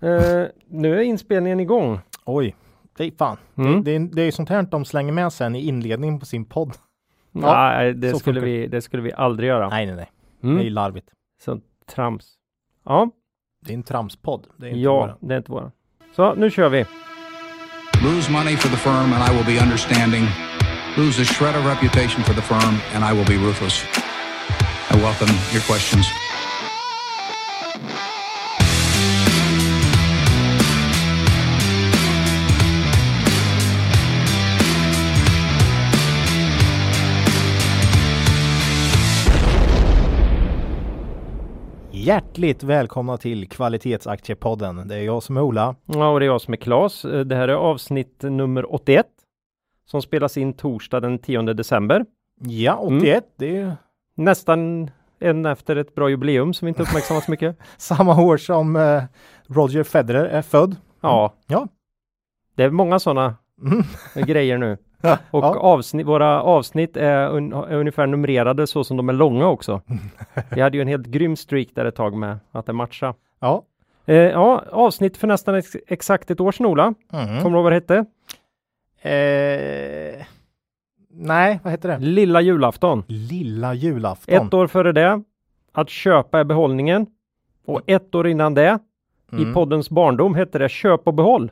Eh, nu är inspelningen igång. Oj, det är fan. Mm. Det, det, är, det är sånt här de slänger med sen i inledningen på sin podd. Ja, Nej, det skulle, funkar vi, det skulle vi aldrig göra. Nej, nej, nej. Mm. Det är ju larvigt. Så trams. Ja, Det är en tramspodd. Det är inte ja, våra. det är inte våra. Så nu kör vi. Lose money for the firm and I will be understanding. Lose a shred of reputation for the firm and I will be ruthless. I welcome your questions. Hjärtligt välkomna till Kvalitetsaktiepodden. Det är jag som är Ola. Ja, och det är jag som är Klas. Det här är avsnitt nummer 81 som spelas in torsdag den 10 december. Ja, 81. Det är Nästan en efter ett bra jubileum som vi inte uppmärksammar så mycket. samma år som eh, Roger Federer är född. Ja, Ja. det är många sådana Mm. grejer nu. Ja, Och ja. avsnitt, våra avsnitt är, un, är ungefär numrerade så som de är långa också. Vi hade ju en helt grym streak där ett tag med att det matcha. ja. Eh, ja, avsnitt för nästan ex, exakt ett år sedan Ola. Mm. Kommer du ihåg vad det hette? Eh, nej, vad heter det? Lilla julafton. Lilla julafton. Ett år före det, att köpa är behållningen. Och ett år innan det, i Mm. poddens barndom, hette det köp och behåll.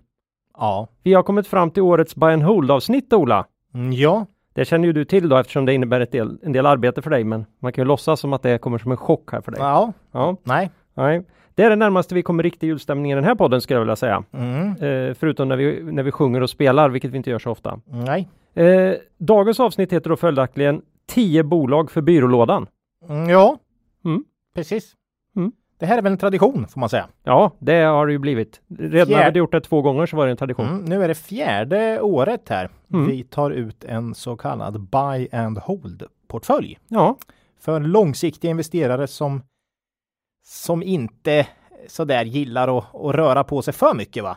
Ja. Vi har kommit fram till årets buy and hold avsnitt Ola. Mm, ja. Det känner ju du till då eftersom det innebär ett del, en del arbete för dig, men man kan ju låtsas som att det kommer som en chock här för dig. Ja. Ja, Nej. nej. Det är det närmaste vi kommer riktig julstämning i den här podden skulle jag vilja säga. Mm. Eh, förutom när vi, när vi sjunger och spelar, vilket vi inte gör så ofta. Nej. Eh, dagens avsnitt heter då följaktligen 10 bolag för byrålådan. Mm, ja. Mm. Precis. Mm. Det här är väl en tradition får man säga. Ja, det har det ju blivit. Redan när vi Fjär- hade gjort det två gånger så var det en tradition. Mm. Nu är det fjärde året här. Mm. Vi tar ut en så kallad buy and hold portfölj Ja, för långsiktiga investerare som som inte sådär gillar att, att röra på sig för mycket va?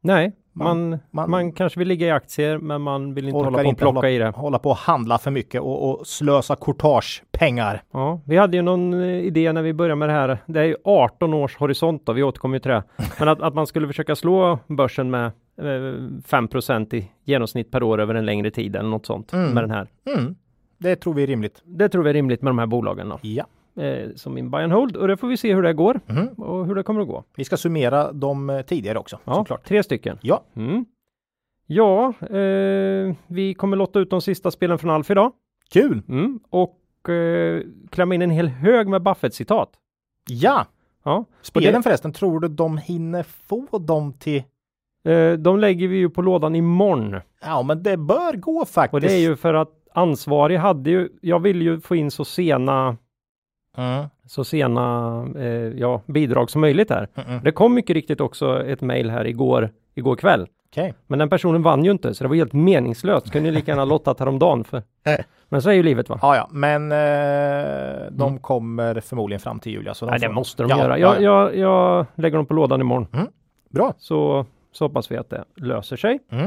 nej, Man- man, man, man- kanske vill ligga i aktier, men man vill inte hålla på och plocka hålla, i det. hålla på och handla för mycket och, och slösa courtagepengar. Ja, vi hade ju någon eh, idé när vi började med det här. Det är ju 18 års horisont då, vi återkommer ju till det. Men att, att man skulle försöka slå börsen med eh, 5 i genomsnitt per år över en längre tid eller något sånt Mm. med den här. Mm. Det tror vi är rimligt. Det tror vi är rimligt med de här bolagen då. Ja. Eh, som in buy and hold och det får vi se hur det går Mhm. och hur det kommer att gå. Vi ska summera de eh, tidigare också. Ja, såklart. tre stycken. Ja. Mm. Ja, eh, vi kommer lotta ut de sista spelen från Alf idag. Kul! Mm. Och eh, klämma in en hel hög med Buffett-citat. Ja! Ja. Spelen förresten, tror du de hinner få dem till Eh, de lägger vi ju på lådan imorgon. Ja, men det bör gå faktiskt. Och det är ju för att ansvarig hade ju, jag vill ju få in så sena, Mm. så sena eh, ja, bidrag som möjligt här. Mm-mm. Det kom mycket riktigt också ett mejl här igår, igår kväll. Okej. Men den personen vann ju inte, så det var helt meningslöst. Kunde ju lika gärna lottat häromdagen. För... Men så är ju livet va? Ja, ja, men eh, de kommer förmodligen fram till Julia. Så de Nej, det får- måste de ja, göra. Ja, Jag, ja. jag, jag lägger dem på lådan imorgon. Bra. Så, så hoppas vi att det löser sig. Mm.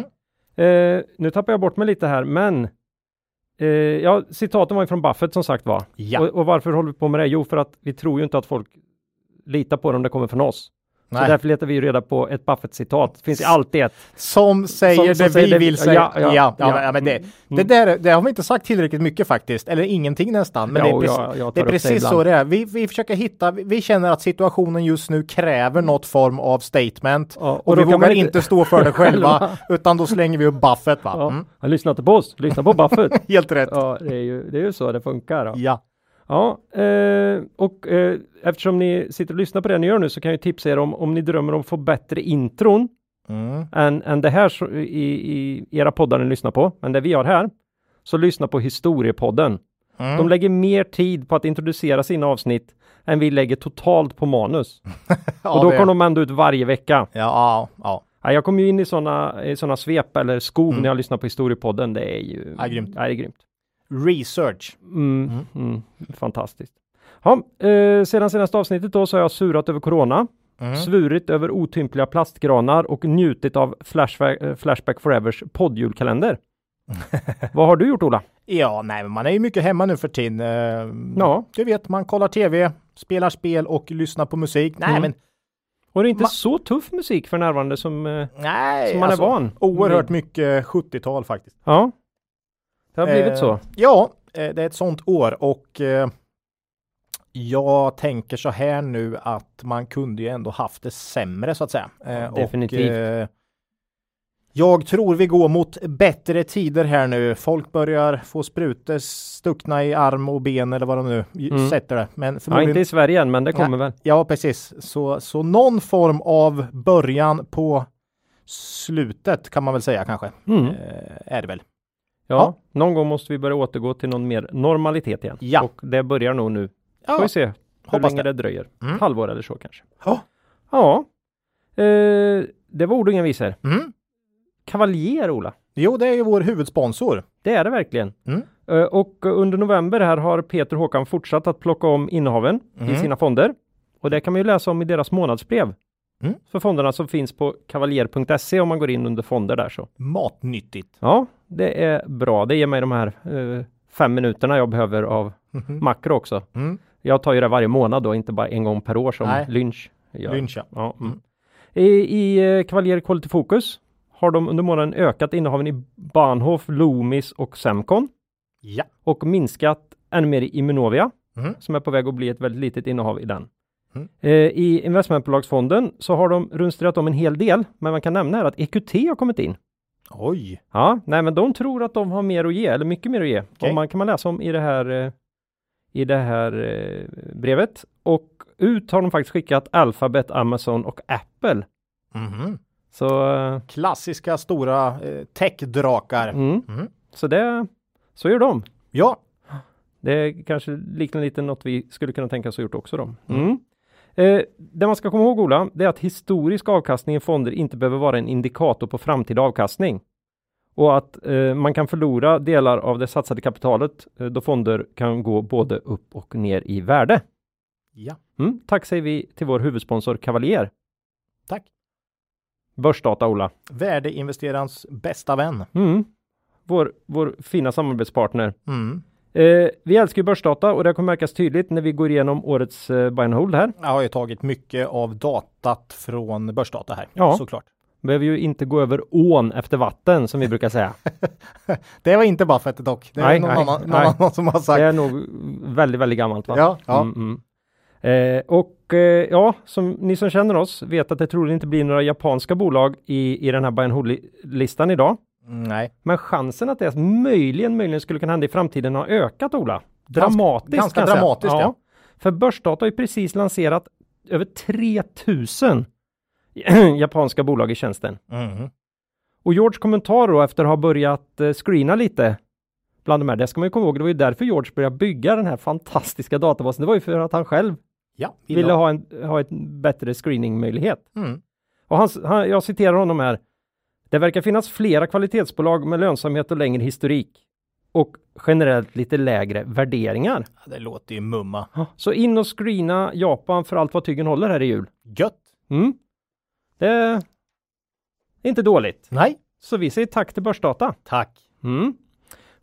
Eh, nu tappar jag bort mig lite här, men eh, ja, citaten var ju från Buffett som sagt var. Ja. Och, och varför håller vi på med det? Jo, för att vi tror ju inte att folk litar på det om det kommer från oss. Så Nej. därför letar vi reda på ett Buffett-citat. Det finns ju alltid ett. Som säger Som- det som vi säger det- vill säga. ja, Ja, ja, ja, ja. men- ja, det, Mm. det, där, det har vi inte sagt tillräckligt mycket faktiskt. Eller ingenting nästan. Men Ja, det är och precis, jag- det är det precis ibland. så det är. Vi, vi försöker hitta, vi, vi känner att situationen just nu kräver något form av statement. Ja, och då vi vågar man inte stå för det själva. utan då slänger vi upp Buffett va? Ja, Mm. Han lyssnar inte på oss, lyssna på Buffett. Helt rätt. ja, det är, ju, det är ju så det funkar. Då. Ja. Ja, eh, och eh, eftersom ni sitter och lyssnar på det ni gör nu så kan jag tipsa er om om ni drömmer om att få bättre intron Mm. än, än det här så, i, i era poddar ni lyssnar på, men det vi har här, så lyssna på historiepodden. Mm. De lägger mer tid på att introducera sina avsnitt än vi lägger totalt på manus. Ja, och då kommer de ändå ut varje vecka. Ja, ja, ja. Ja, jag kommer ju in i sådana i såna svep eller skov när jag lyssnar på historiepodden. Det är ju Ja, grymt. Ja, det är grymt. Research. Mm, mm, fantastiskt. Ja, eh, sedan senaste avsnittet då så har jag surat över corona, Mm. svurit över otympliga plastgranar och njutit av Flashback, eh, Flashback Forevers poddjulkalender. Vad har du gjort Ola? Ja, nej, men man är ju mycket hemma nu för tiden. Eh, Ja. Du vet, man kollar tv, spelar spel och lyssnar på musik. Nej, Mm. men Och det inte Ma- så tuff musik för närvarande som, eh, Nej, som man är van. Oerhört mycket 70-tal faktiskt. Ja. Det har blivit Eh, så. Ja, eh, det är ett sånt år och eh, jag tänker så här nu att man kunde ju ändå haft det sämre så att säga. Eh, Definitivt. Och, eh, jag tror vi går mot bättre tider här nu. Folk börjar få sprutor stuckna i arm och ben eller vad de nu Mm. sätter det. Men Ja, förmodligen, inte i Sverige än, men det kommer väl. ja precis. Så, så någon form av början på slutet kan man väl säga kanske. Mm. Eh, är det väl. Ja, ja. någon gång måste vi börja återgå till någon mer normalitet igen. Ja. Och det börjar nog nu. Får Ja. vi se hur Hoppas länge det. det, dröjer. Mm. Halvår eller så kanske. Ja. Ja. Eh, det var ord och inga visor. Mm. Kavaljer, Ola. Jo, det är ju vår huvudsponsor. Det är det verkligen. Mm. Eh, Och under november här har Peter Håkan fortsatt att plocka om innehaven i Mm. sina fonder. Och det kan man ju läsa om i deras månadsbrev. Mm. För fonderna som finns på kavaljer.se om man går in under fonder där så. Matnyttigt. Ja, det är bra. Det ger mig de här eh, fem minuterna jag behöver av Mhm. makro också. Mm. Jag tar ju det varje månad då, inte bara en gång per år som Nej. Lynch gör. Lynch, ja. Ja, mm. Mm. I, i eh, Quality Focus har de under månaden ökat innehaven i Bahnhof, Loomis och Semcon Ja. och minskat ännu mer i Immunovia Mm. som är på väg att bli ett väldigt litet innehav i den. Mm. Eh, I investmentbolagsfonden så har de runstrat om en hel del, men man kan nämna här att EQT har kommit in. Oj. Ja, nej, men de tror att de har mer att ge, eller mycket mer att ge. Okej. Och man kan man läsa om i det här eh, i det här eh, brevet. Och ut har de faktiskt skickat Alphabet, Amazon och Apple. Mhm. Så, eh, Klassiska stora eh, techdrakar. mm, Mm. så det, så gör de. Ja. Det kanske liknar lite något vi skulle kunna tänka oss ha gjort också då. Mm. Eh, det man ska komma ihåg Ola, det är att historisk avkastning i fonder inte behöver vara en indikator på framtida avkastning. Och att eh, man kan förlora delar av det satsade kapitalet eh, då fonder kan gå både upp och ner i värde. Ja. Mm. Tack säger vi till vår huvudsponsor Cavalier. Tack. Börsdata Ola. Värdeinvesterarens bästa vän. Mm. Vår, vår fina samarbetspartner. Mm. Eh, vi älskar ju börsdata och det kommer märkas tydligt när vi går igenom årets eh, buy and hold här. Jag har ju tagit mycket av datat från börsdata här. Ja. Såklart. Behöver ju inte gå över ån efter vatten som vi brukar säga. Det var inte Buffett dock. Det är Nej, någon, nej, annan, någon nej. annan som har sagt. Det är nog väldigt, väldigt gammalt va? Ja, ja. Mm, mm. Eh, och eh, ja, som ni som känner oss vet att det troligen inte blir några japanska bolag i, i den här buy and hold-listan idag. Mm, Nej. Men chansen att det möjligen, möjligen skulle kunna hända i framtiden har ökat Ola. Dramatiskt. ganska säga. dramatiskt, ja. För Börsdata har ju precis lanserat över 3000 japanska bolag i tjänsten. Mhm. Och George kommentar då efter att ha börjat eh, screena lite bland de här, det ska man ju komma ihåg, det var ju därför George började bygga den här fantastiska databasen. Det var ju för att han själv Ja. ville ha en ha en bättre screeningmöjlighet. Mm. Och han, han, jag citerar honom här. Det verkar finnas flera kvalitetsbolag med lönsamhet och längre historik och generellt lite lägre värderingar. Ja, Det låter ju mumma. Så in och screena Japan för allt vad tygen håller här i jul. Gött. Mm. Det är inte dåligt. Nej. Så vi säger tack till Börsdata. Tack. Mm.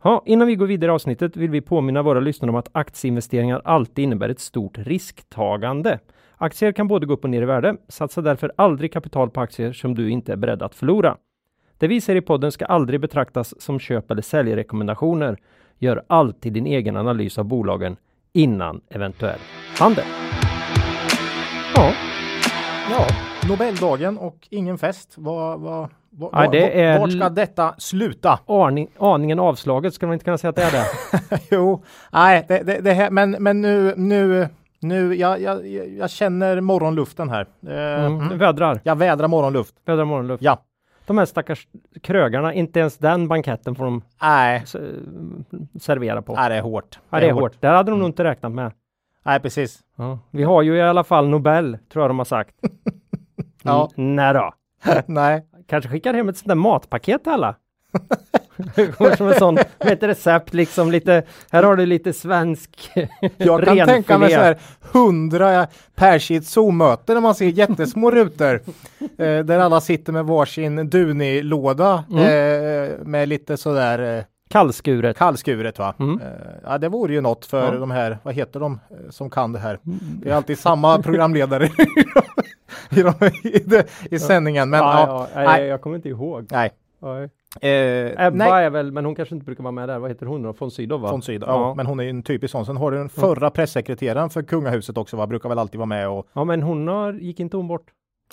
Ja, innan vi går vidare i avsnittet vill vi påminna våra lyssnare om att aktieinvesteringar alltid innebär ett stort risktagande. Aktier kan både gå upp och ner i värde. Satsa därför aldrig kapital på aktier som du inte är beredd att förlora. Det vi säger i podden ska aldrig betraktas som köp eller säljrekommendationer. Gör alltid din egen analys av bolagen innan eventuell handel. Ja, Ja, Nobeldagen och ingen fest. Vad, vad, vad, Ja, det är Vart ska detta sluta? aning, aningen avslaget ska man inte kunna säga att det är det. jo, nej, det, det, det här, men, men nu, nu, nu, jag, jag, jag känner morgonluften här. Eh, Mm. mm. Vädrar, Jag vädrar morgonluft. vädrar morgonluft. Ja, De här stackars krögarna, inte ens den banketten får de nej, s- servera på. nej, det är hårt. Ja, det är hårt. Det hade de nog inte räknat med. Nej, precis. Ja. Vi har ju i alla fall Nobel, tror jag de har sagt. Ja. Mm, nej då. nej, Kanske skickar hem ett sånt där matpaket till alla. Det går som en sån, med ett recept liksom lite, här har du lite svensk jag kan renfilé. tänka mig så här hundra pers i ett Zoom-möte när man ser jättesmå rutor eh, där alla sitter med varsin Duni-låda Mm. eh, med lite sådär eh, Kallskuret. Kallskuret va? Mm. Eh, ja, det vore ju något för Ja. de här, vad heter de eh, som kan det här? Det är alltid samma programledare i, de, i, det, i sändningen. Men ja, ja, ja, nej, jag kommer inte ihåg. nej. Nej. Eh, Ebba nej. är väl, men hon kanske inte brukar vara med där. Vad heter hon då? Von Sydow va? Von Sydow, ja. men hon är ju en typisk sån. Sen har du den förra pressekreteraren för kungahuset också, va? brukar väl alltid vara med och Ja, men hon har, gick inte hon bort?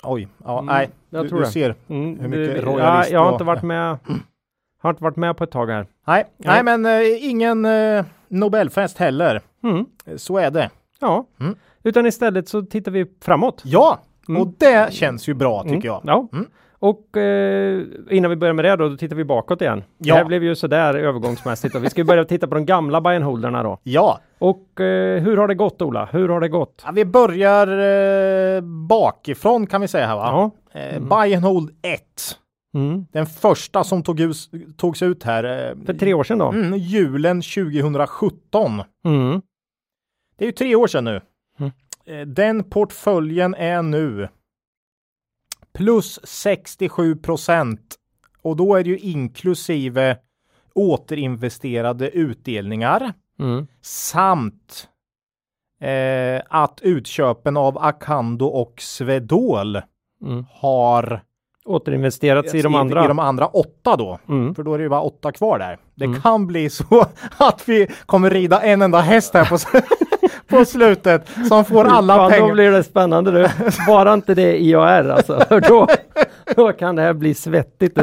oj, ja, Mm, nej, jag du, tror du det. ser. Mm, Hur mycket det- royalist ja, Jag har inte varit med. Har inte varit med på ett tag här. Nej, nej, men eh, ingen eh, Nobelfest heller. Mm. Så är det. Ja, Mm. utan istället så tittar vi framåt. Ja, Mm. och det känns ju bra tycker Mm. jag. Ja. Mm. Och eh, innan vi börjar med det då, då tittar vi bakåt igen. Ja. Det här blev ju sådär övergångsmässigt. Och vi ska börja titta på de gamla buy and holderna då. Ja, Och eh, hur har det gått Ola? Hur har det gått? Ja, vi börjar eh, bakifrån kan vi säga här va? Ja. Eh, and hold 1. Mm. Den första som tog us, togs ut här. Eh, För tre år sedan då? mm, julen 2017. Mm. Det är ju tre år sedan nu. Mm. Eh, den portföljen är nu plus 67 procent. Och då är det ju inklusive återinvesterade utdelningar Mm. samt eh, att utköpen av Akando och Svedol Mm. har Återinvesterats i de andra. i de andra åtta då. Mm. För då är det ju bara åtta kvar där. Det Mm. kan bli så att vi kommer rida en enda häst här på, på slutet som får alla ja, pengar. Då blir det spännande du. Bara inte det IAR alltså. För då, då kan det här bli svettigt.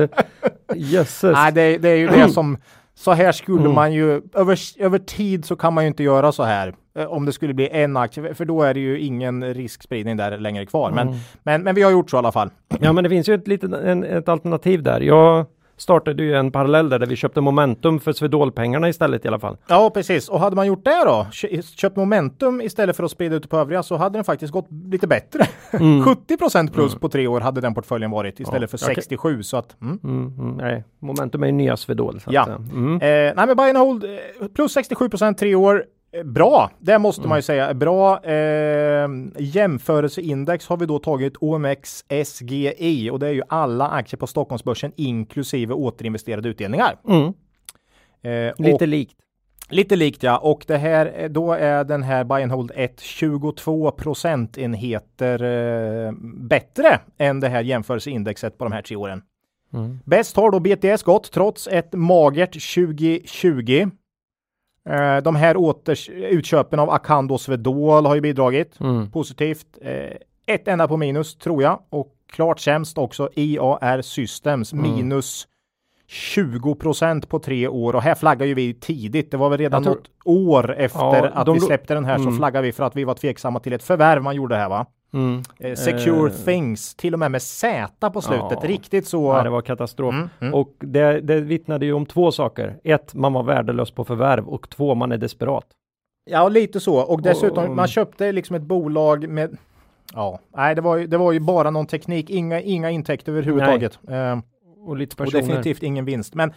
Jösses. Nej, det, det är ju det som så här skulle Mm. man ju över, över tid så kan man ju inte göra så här. eh, Om det skulle bli en aktie, för då är det ju ingen riskspridning där längre kvar. Men, Mm. men, men vi har gjort så i alla fall. Ja men det finns ju ett, litet, ett alternativ där. Jag startade ju en parallell där, där vi köpte momentum för Swedol-pengarna istället i alla fall. Ja, precis. Och hade man gjort det då, kö- köpt momentum istället för att sprida ut på övriga så hade den faktiskt gått lite bättre. 70% plus på tre år hade den portföljen varit istället för jag kan- 67. Så att, mm. Mm, mm, nej, momentum är ju nya Swedol. Ja. att, eh, mm. Eh, nej men buy and hold eh, plus 67% tre år. Eh, Bra, det måste man ju säga är bra. Eh, jämförelseindex har vi då tagit OMX SGI och det är ju alla aktier på Stockholmsbörsen inklusive återinvesterade utdelningar. Mm. Eh, Lite likt. lite likt ja, och det här eh, då är den här buy and hold 1 22 procentenheter eh, bättre än det här jämförelseindexet på de här tre åren. Mm. Bäst har då BTS gått trots ett magert 2020. Eh, de här åter, utköpen av Akando och Swedol har ju bidragit Mm. positivt. Eh, ett enda på minus tror jag och klart sämst också IAR Systems Mm. minus 20% på tre år och här flaggar ju vi tidigt. Det var väl redan tror- något år efter Ja, att vi släppte den här så Mm. flaggar vi för att vi var tveksamma till ett förvärv man gjorde här va? Mm. Eh, Secure Eh. Things, till och med med Z på slutet. Ja. Riktigt så. Ja, det var katastrof. Mm, mm. Och det, det vittnade ju om två saker. Ett, man var värdelös på förvärv och två, man är desperat. Ja, lite så. Och dessutom, Och- man köpte liksom ett bolag med Ja, nej, det var ju, det var ju bara någon teknik, inga, inga intäkter överhuvudtaget. Eh, Och lite och personer. definitivt ingen vinst. Men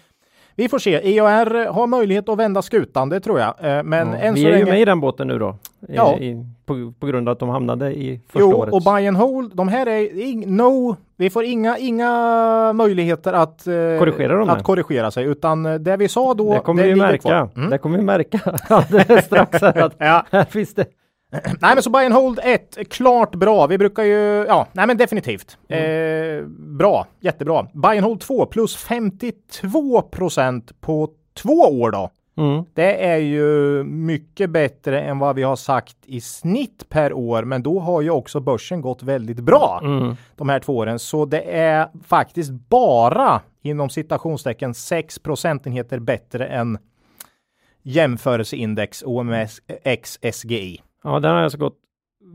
vi får se. EAR har möjlighet att vända skutan, det tror jag. Eh, men Ja, än vi så är ju länge. med i den båten nu då. I, Ja. i, på, på grund av att de hamnade i första Jo, året. och buy and hold, de här är ing, no, vi får inga, inga möjligheter att, eh, Korrigera dem att korrigera sig, utan eh, det vi sa då, det kommer vi ligger märka. Mm. Det kommer vi märka alldeles strax här att Ja. här finns det. Nej men så buy and hold 1, klart bra. Vi brukar ju, ja, nej men definitivt. Mm. Eh, bra, jättebra. Buy and hold 2 plus 52 procent på två år då. Mm. Det är ju mycket bättre än vad vi har sagt i snitt per år, men då har ju också börsen gått väldigt bra Mm. de här två åren. Så det är faktiskt bara inom citationstecken 6 procentenheter bättre än jämförelseindex OMS X SGI. Ja, den har alltså gått,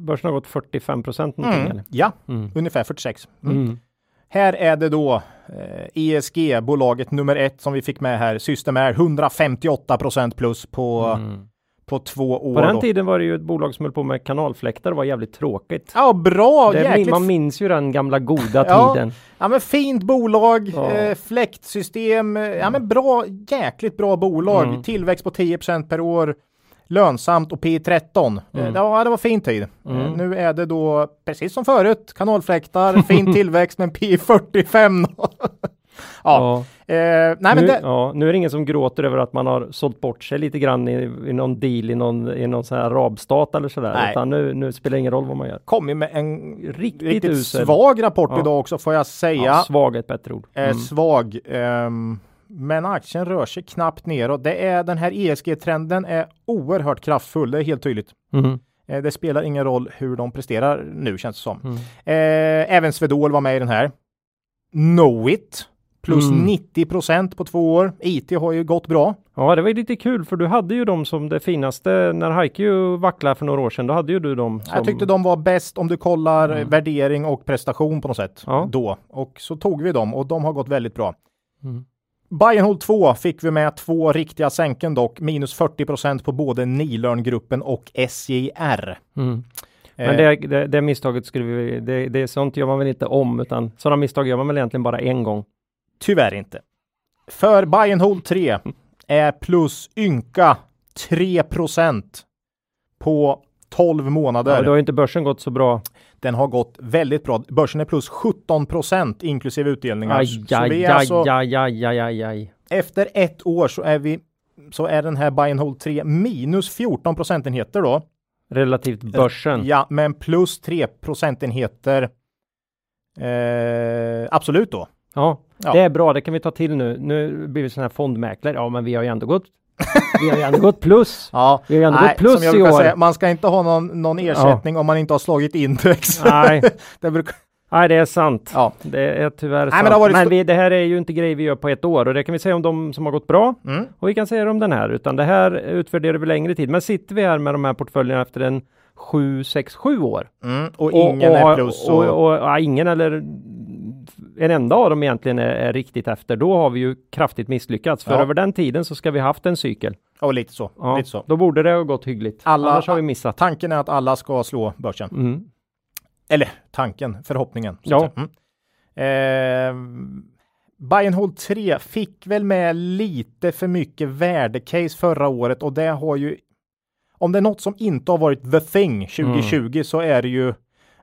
börsen har gått 45 procent någonting. Mm. Eller? Ja, Mm. ungefär 46. Mm. Mm. Här är det då eh, ESG, bolaget nummer ett som vi fick med här. System är 158 procent plus på, Mm. på två år. På den då. tiden var det ju ett bolag som höll på med kanalfläktar och var jävligt tråkigt. Ja, bra! det, jäkligt man minns ju den gamla goda Ja. tiden. Ja men fint bolag, Ja. eh, fläktsystem, eh, ja men bra, jäkligt bra bolag. Mm. Tillväxt på 10% per år, lönsamt och P 13. Eh, Mm. det, var, det var fin tid. Eh, Mm. nu är det då precis som förut, kanalfläktar, fin tillväxt men P 45. Ja. Eh, nej, men nu, det, ja, nu är det ingen som gråter över att man har sålt bort sig lite grann i, i någon deal i någon, i någon sån här arabstat eller sådär. Nej. Utan nu, nu spelar det ingen roll vad man gör. kom ju med en Riktigt, riktigt usel. svag rapport Ja. idag också får jag säga. Ja, svag är ett bättre ord. Eh, Mm. svag. ehm, men aktien rör sig knappt neråt. Det är den här ESG-trenden är oerhört kraftfull. Det är helt tydligt. Mm. Eh, det spelar ingen roll hur de presterar nu känns det som. Mm. Eh, även Swedol var med i den här. Knowit plus Mm. 90% på två år. IT har ju gått bra. Ja, det var lite kul för du hade ju dem som det finaste när Haiku vacklade för några år sedan. Då hade ju du dem. Som... Jag tyckte de var bäst om du kollar Mm. värdering och prestation på något sätt Ja. då. Och så tog vi dem och de har gått väldigt bra. Mm. Buy and Hold 2 fick vi med två riktiga sänken dock, minus 40% på både Nilörngruppen och SJR. Mm. Eh, Men det, det, det misstaget skulle vi, det, det, sånt gör man väl inte om utan sådana misstag gör man väl egentligen bara en gång. Tyvärr inte. För Buy and Hold 3 är plus ynka 3% på 12 månader. Ja, då har ju inte börsen gått så bra. Den har gått väldigt bra. Börsen är plus 17% inklusive utdelningar. Aj, så vi aj, alltså, aj, aj, aj, aj, aj. efter ett år så är vi så är den här Buy and Hold 3 minus 14 procentenheter då. Relativt börsen. Ja, men plus 3 procentenheter. Eh, absolut då. Ja, Ja. det är bra. Det kan vi ta till nu. Nu blir vi sådana här fondmäklare. Ja, men vi har ju ändå gått. Vi har ju ändå gått plus. Ja, Vi har ju ändå nej, gått plus som jag i år. Säga, man ska inte ha någon, någon ersättning om man inte har slagit index. Nej, det brukar, nej, det är sant. ja. Det är tyvärr men sant. det har varit men vi, det här är ju inte grejer vi gör på ett år och det kan vi säga om de som har gått bra Mm. och vi kan säga det om den här utan det här utvärderar vi längre tid. Men sitter vi här med de här portföljerna efter en 7, 6, 7 år Mm. Och ingen är plus. och, Och, och, och, ja, ingen eller en enda av dem egentligen är, är riktigt efter. Då har vi ju kraftigt misslyckats. För Ja. över den tiden så ska vi haft en cykel. och lite så. Ja, Lite så. Då borde det ha gått hyggligt. Alla- Annars har vi missat. Tanken är att alla ska slå börsen. Mm. Eller tanken, förhoppningen. Ja. Mm. Eh, Hold 3 fick väl med lite för mycket värdecase förra året och det har ju om det är något som inte har varit the thing 2020 så är det ju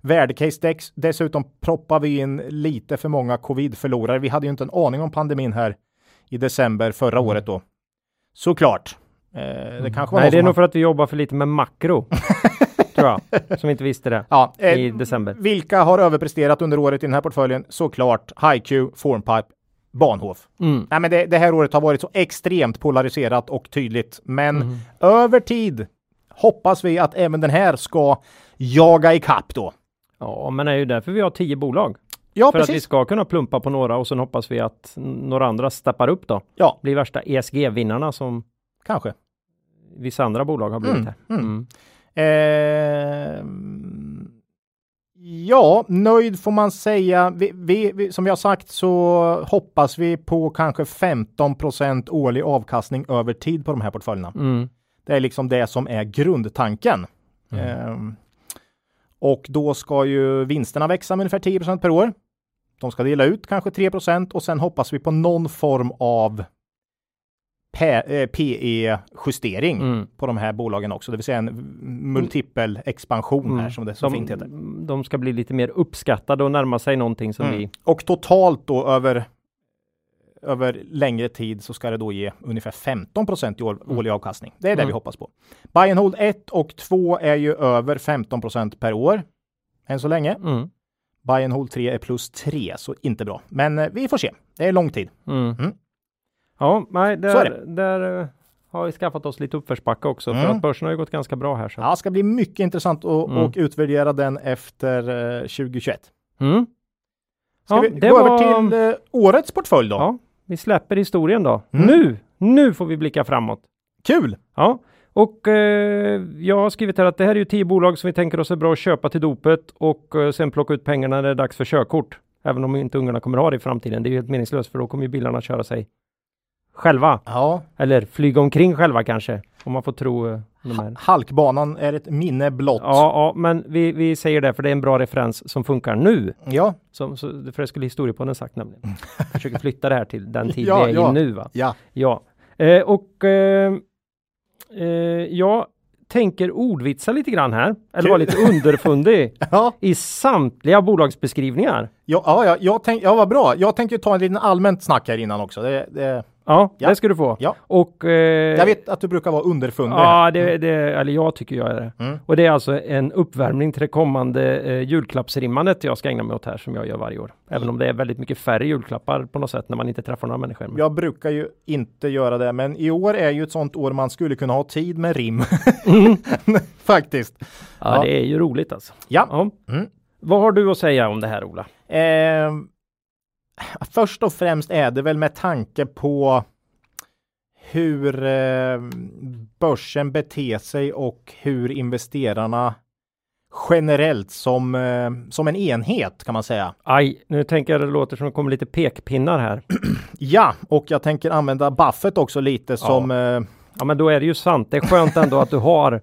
värdecase dex. Dessutom proppar vi in lite för många covid-förlorare. Vi hade ju inte en aning om pandemin här i december förra året då. Såklart. Eh, det kanske var Nej, det är som nog för att vi jobbar för lite med makro. tror jag. Som inte visste det. Ja, eh, i december. Vilka har överpresterat under året i den här portföljen? Såklart HiQ, Formpipe, Bahnhof. Mm. Nej, men det, det här året har varit så extremt polariserat och tydligt. Men Mm. över tid hoppas vi att även den här ska jaga ikapp då. Ja, men det är ju därför vi har tio bolag. Ja, för att vi precis. ska kunna plumpa på några och sen hoppas vi att några andra steppar upp då. Ja, Blir värsta ESG-vinnarna som kanske. vissa andra bolag har blivit Mm, här. mm. Mm. Eh, ja, nöjd får man säga. Vi, vi, vi, som vi har sagt så hoppas vi på kanske 15% årlig avkastning över tid på de här portföljerna. Mm. Det är liksom det som är grundtanken. Mm. Och då ska ju vinsterna växa med ungefär 10% per år. De ska dela ut kanske 3% och sen hoppas vi på någon form av PE-justering Mm. på de här bolagen också, det vill säga en multipel expansion här som det så fint heter. de, de ska bli lite mer uppskattade och närma sig någonting som Mm. vi Och totalt då över över längre tid så ska det då ge ungefär 15 i år, årlig avkastning. Det är det Mm. vi hoppas på. Buy and hold 1 och 2 är ju över 15% per år än så länge. mm. Buy and hold 3 är plus 3, så inte bra. Men eh, vi får se. Det är lång tid. Mm. Mm. Ja, nej, Så är där, där eh, har vi skaffat oss lite uppförsbacke också för Mm. att börsen har ju gått ganska bra här. Så. Ja, ska bli mycket intressant att Mm. och utvärdera den efter eh, 2021. Mm. Ska Ja, vi det gå var- över till eh, årets portfölj då? Ja, vi släpper historien då. Mm. Nu, nu får vi blicka framåt. Kul! Ja, och eh, jag har skrivit här att det här är ju tio bolag som vi tänker oss är bra att köpa till dopet och eh, sen plocka ut pengarna när det är dags för körkort. Även om inte ungarna kommer ha det i framtiden. Det är ju helt meningslöst för då kommer ju bilarna köra sig själva. Ja, Eller flyga omkring själva kanske. Om man får tro eh, de här. halkbanan är ett minne blott. Ja, ja, men vi, vi säger det för det är en bra referens som funkar nu. ja, Som, så, för det skulle historiepodden sagt nämligen. Jag försöker flytta det här till den tid Ja, vi är ja. i nu va. ja. Ja, eh, och eh, eh, ja, tänker ordvitsa lite grann här, eller vara lite underfundig Ja, i samtliga bolagsbeskrivningar. ja, ja, ja, jag tänk, ja vad bra. Jag tänker ta en liten allmänt snack här innan också. Det, det, Ja, Ja. det ska du få. Ja. Och, eh, jag vet att du brukar vara underfundig. Ja, det, det, eller jag tycker jag är det. Mm. Och det är alltså en uppvärmning till det kommande eh, julklappsrimmandet jag ska ägna mig åt här som jag gör varje år. Även om det är väldigt mycket färre julklappar på något sätt när man inte träffar några människor. Jag brukar ju inte göra det, men i år är ju ett sånt år man skulle kunna ha tid med rim. Faktiskt. ja, ja. det är ju roligt alltså. Ja. Ja. Mm. Vad har du att säga om det här Ola? Eh, först och främst är det väl med tanke på hur eh, börsen beter sig och hur investerarna generellt som, eh, som en enhet kan man säga. Aj, nu tänker jag det låter som det kommer lite pekpinnar här. Ja, och jag tänker använda Buffett också lite som eh, Ja, men då är det ju sant. Det är skönt ändå att du har,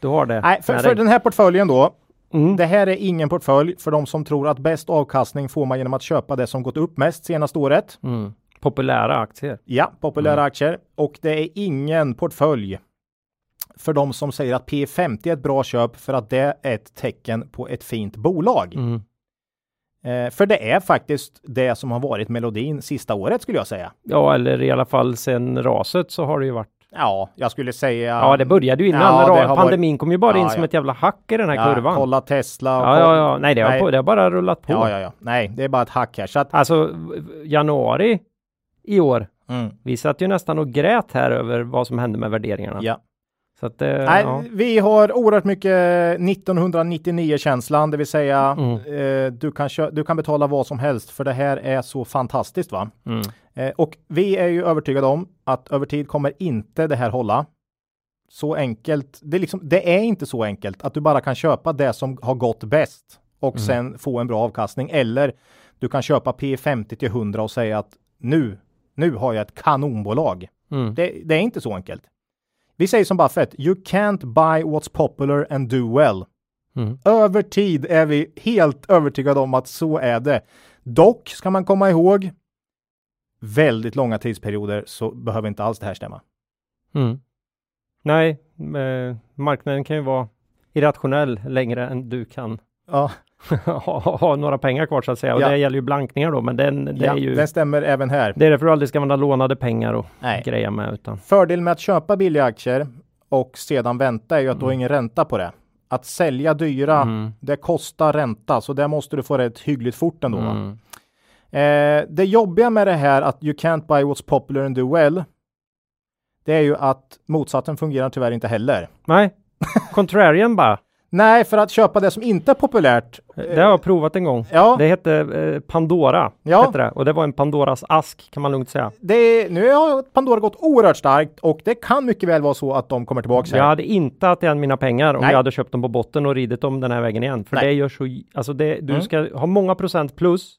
du har det. Nej, för, för den här portföljen då. Mm. Det här är ingen portfölj för de som tror att bäst avkastning får man genom att köpa det som gått upp mest senaste året. Mm. Populära aktier. Ja, populära Mm. aktier. Och det är ingen portfölj för de som säger att P50 är ett bra köp för att det är ett tecken på ett fint bolag. Mm. Eh, för det är faktiskt det som har varit melodin sista året skulle jag säga. Ja, eller i alla fall sen raset så har det ju varit. Ja, jag skulle säga. Ja, det började ju innan. Ja, Pandemin kom ju bara in Ja, som ja. ett jävla hack i den här ja, kurvan. Kolla Tesla. och Ja, ja, ja. Nej, det har. På, det har bara rullat på. Ja, ja, ja. Nej, det är bara ett hack här. Så att, Alltså januari i år. mm, Vi satt ju nästan och grät här över vad som hände med värderingarna. ja. Att, eh, Nej, ja. vi har oerhört mycket 1999 känslan, det vill säga Mm. eh, du, kan du kan betala vad som helst för det här är så fantastiskt va? Mm. Eh, och vi är ju övertygade om att över tid kommer inte det här hålla. Så enkelt, det är, liksom, det är inte så enkelt att du bara kan köpa det som har gått bäst och Mm. sen få en bra avkastning eller du kan köpa P50 till 100 och säga att nu, nu har jag ett kanonbolag. Mm. Det, det är inte så enkelt. Vi säger som Buffett, you can't buy what's popular and do well. Mm. Över tid är vi helt övertygade om att så är det. Dock ska man komma ihåg, väldigt långa tidsperioder så behöver inte alls det här stämma. Mm. Nej, eh, marknaden kan ju vara irrationell längre än du kan Ja, ha, ha, några pengar kvar så att säga. Och Ja. det gäller ju blankningar då, men den, det ja är ju den stämmer även här. det är därför du aldrig ska använda lånade pengar och Nej. greja med utan. Fördelen med att köpa billiga aktier och sedan vänta är ju att du har ingen ränta på det. Att sälja dyra, Mm. det kostar ränta, så där måste du få rätt hyggligt fort ändå. Mm. Eh, det jobbiga med det här att you can't buy what's popular and do well. Det är ju att motsatsen fungerar tyvärr inte heller. Nej, contrarian bara. Nej, för att köpa det som inte är populärt. Det har jag provat en gång. Ja, Det hette eh, Pandora. Ja. Hette det. Och det var en Pandoras ask kan man lugnt säga. det, nu har Pandora gått oerhört starkt och det kan mycket väl vara så att de kommer tillbaka. Jag här. hade inte haft igen mina pengar om Nej. jag hade köpt dem på botten och ridit dem den här vägen igen. För Nej. det gör så, alltså det, du Mm. ska ha många procent plus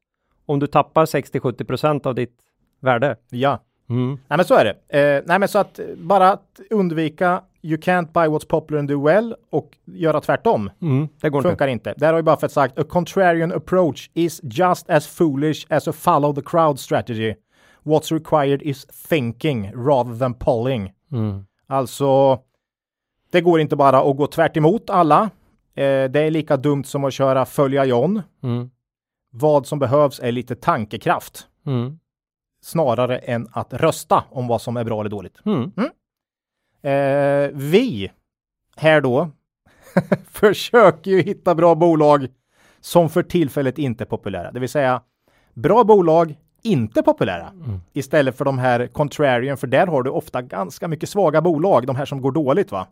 om du tappar 60-70 procent av ditt värde. Ja, Mm. nej men så är det. Eh, nej men så att bara att undvika you can't buy what's popular and do well och göra tvärtom Mm. Det går inte. funkar inte. Där har ju Buffett sagt a contrarian approach is just as foolish as a follow the crowd strategy. What's required is thinking rather than polling. Mm. Alltså, det går inte bara att gå tvärt emot alla. Eh, det är lika dumt som att köra följa John. Mm. Vad som behövs är lite tankekraft Mm. snarare än att rösta om vad som är bra eller dåligt. Eh, vi här då försöker ju hitta bra bolag som för tillfället inte är populära, det vill säga bra bolag inte populära Mm. istället för de här contrarian, för där har du ofta ganska mycket svaga bolag, de här som går dåligt va.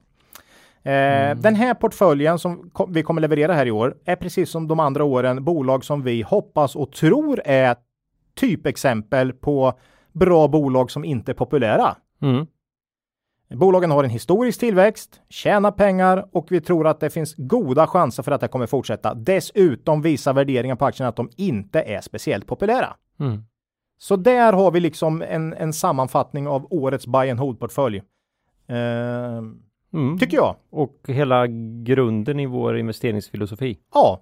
Eh, Mm. Den här portföljen som vi kommer leverera här i år är precis som de andra åren bolag som vi hoppas och tror är typexempel på bra bolag som inte är populära. Mm. Bolagen har en historisk tillväxt, tjänar pengar och vi tror att det finns goda chanser för att det kommer fortsätta. Dessutom visar värderingen på aktierna att de inte är speciellt populära. Mm. Så där har vi liksom en, en sammanfattning av årets buy and hold portfölj. Ehm, Mm. tycker jag. Och hela grunden i vår investeringsfilosofi. Ja.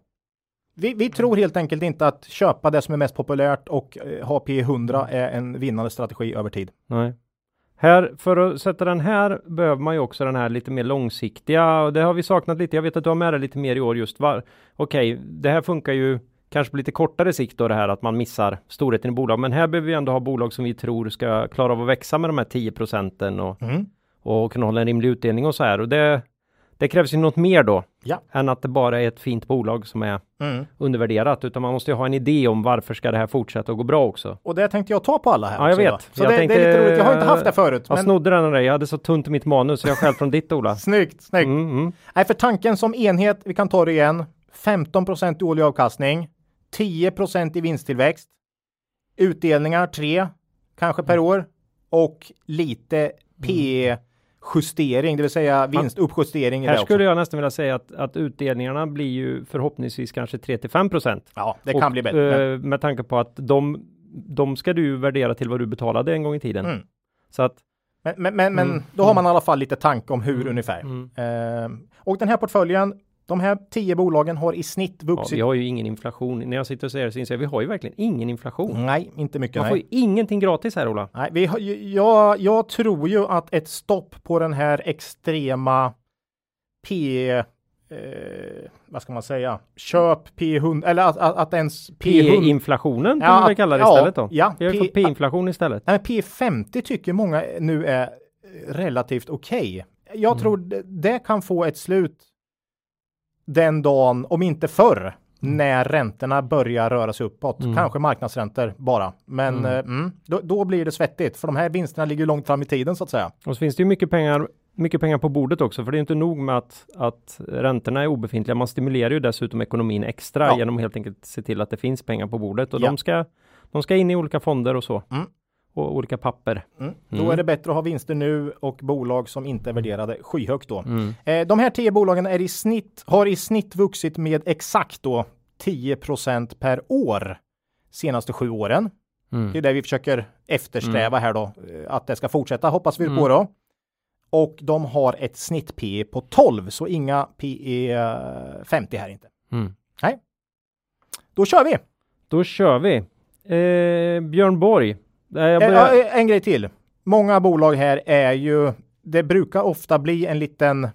Vi, vi tror helt enkelt inte att köpa det som är mest populärt och eh, ha P100 är en vinnande strategi över tid. Nej. Här, för att sätta den här behöver man ju också den här lite mer långsiktiga och det har vi saknat lite. Jag vet att du har med det lite mer i år just var. Okej, okay, det här funkar ju kanske på lite kortare sikt då det här att man missar storheten i bolag. Men här behöver vi ändå ha bolag som vi tror ska klara av att växa med de här 10 procenten och, mm. och kunna hålla en rimlig utdelning och så här. Och det, det krävs ju något mer då ja. än att det bara är ett fint bolag som är mm. undervärderat, utan man måste ju ha en idé om varför ska det här fortsätta att gå bra också. Och det tänkte jag ta på alla här. Ja, jag vet. Då. Så jag det, tänkte, det, är lite roligt. Jag har inte haft det förut. Jag men... snodde den av dig. Jag hade så tunt i mitt manus så jag själv från ditt Ola. snyggt, snyggt. Mm, mm. Nej, för tanken som enhet, vi kan ta det igen. 15 i årlig avkastning, 10% i vinsttillväxt, utdelningar 3 kanske per år och lite P justering, det vill säga vinstuppjustering. Här skulle jag nästan vilja säga att, att utdelningarna blir ju förhoppningsvis kanske 3 till 5 procent. Ja, det kan och, bli bättre. Eh, med tanke på att de, de ska du värdera till vad du betalade en gång i tiden. Mm. Så att men, men, men, mm. men då har man i alla fall lite tanke om hur mm. ungefär. Mm. Eh, och den här portföljen de här tio bolagen har i snitt vuxit. Ja, vi har ju ingen inflation. När jag sitter och säger det så inser jag vi har ju verkligen ingen inflation. Nej, inte mycket. Man nej. får ju ingenting gratis här Ola. Nej, vi har, jag, jag tror ju att ett stopp på den här extrema P eh, vad ska man säga, köp P100 eller att, att, att ens P-inflationen kan ja, vi kalla det istället då. Ja, vi har P, fått P-inflation istället. Nej, P50 tycker många nu är relativt okej. Okay. Jag mm. tror det, det kan få ett slut den dagen, om inte förr, Mm. när räntorna börjar röra sig uppåt. Mm. Kanske marknadsräntor bara. Men mm. Eh, mm, då, då, blir det svettigt för de här vinsterna ligger långt fram i tiden så att säga. Och så finns det ju mycket pengar mycket pengar på bordet också, för det är inte nog med att, att räntorna är obefintliga. Man stimulerar ju dessutom ekonomin extra ja. genom helt enkelt se till att det finns pengar på bordet och ja. de, ska, de ska in i olika fonder och så. Och olika papper. Mm. Mm. Då är det bättre att ha vinster nu och bolag som inte är värderade skyhögt då. Mm. Eh, de här tio bolagen är i snitt, har i snitt vuxit med exakt då 10% per år senaste sju åren. Mm. Det är det vi försöker eftersträva mm. här då, eh, att det ska fortsätta hoppas vi på mm. då. Och de har ett snitt P på 12, så inga P 50 här inte. Nej. Då kör vi! Då kör vi. Eh, Björn Borg, Eh, börjar... en, en grej till. Många bolag här är ju, det brukar ofta bli en liten,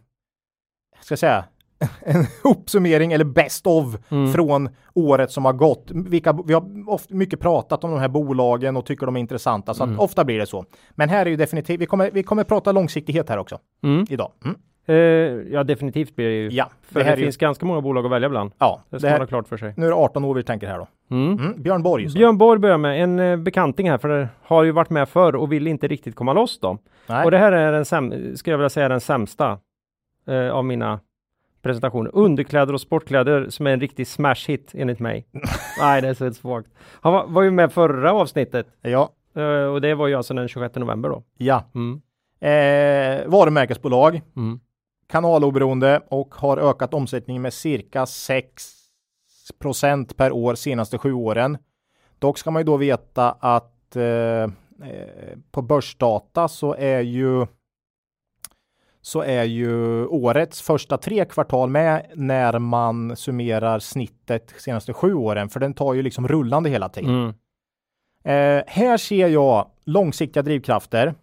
ska jag säga, en uppsummering eller best of mm. från året som har gått. Vilka, vi har ofta mycket pratat om de här bolagen och tycker de är intressanta, så mm. ofta blir det så. Men här är ju definitivt, vi kommer, vi kommer prata långsiktighet här också mm. idag. Uh, ja, definitivt blir det ju. Ja, för det, det finns ju... ganska många bolag att välja bland. Ja, det ska det här... man ha klart för sig. Nu är det 18 år vi tänker här då. Mm. Mm. Björn Borg. Så. Björn Borg börjar med en uh, bekanting här, för det har ju varit med förr och vill inte riktigt komma loss då. Nej. Och det här är den säm skulle jag vilja säga den sämsta uh, av mina presentationer. Underkläder och sportkläder som är en riktig smash hit enligt mig. Nej, det är så svagt. Han var, var ju med förra avsnittet. Ja. och det var ju alltså den 26 november då. Ja. Mm. Eh, varumärkesbolag. Mm kanaloberoende och har ökat omsättningen med cirka 6% per år senaste sju åren. Dock ska man ju då veta att eh, eh, på börsdata så är ju så är ju årets första tre kvartal med när man summerar snittet senaste sju åren, för den tar ju liksom rullande hela tiden. Mm. Eh, här ser jag långsiktiga drivkrafter,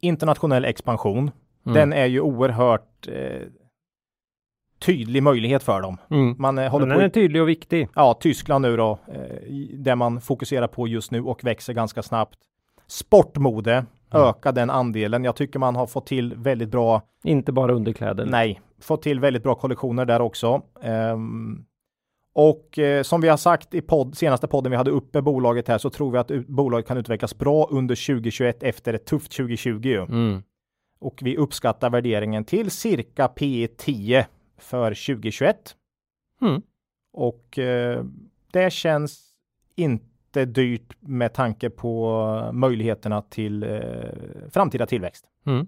internationell expansion, Mm. Den är ju oerhört eh, tydlig möjlighet för dem. Mm. Man eh, håller Den på är tydlig och viktig. Ja, Tyskland nu då, eh, där man fokuserar på just nu och växer ganska snabbt. Sportmode, mm. öka den andelen. Jag tycker man har fått till väldigt bra. Inte bara underkläder. Nej, fått till väldigt bra kollektioner där också. Um, och eh, som vi har sagt i podd, senaste podden vi hade uppe bolaget här så tror vi att bolaget kan utvecklas bra under 2021 efter ett tufft 2020. Mm och vi uppskattar värderingen till cirka P 10 för 2021. Mm. Och eh, det känns inte dyrt med tanke på möjligheterna till eh, framtida tillväxt. Mm.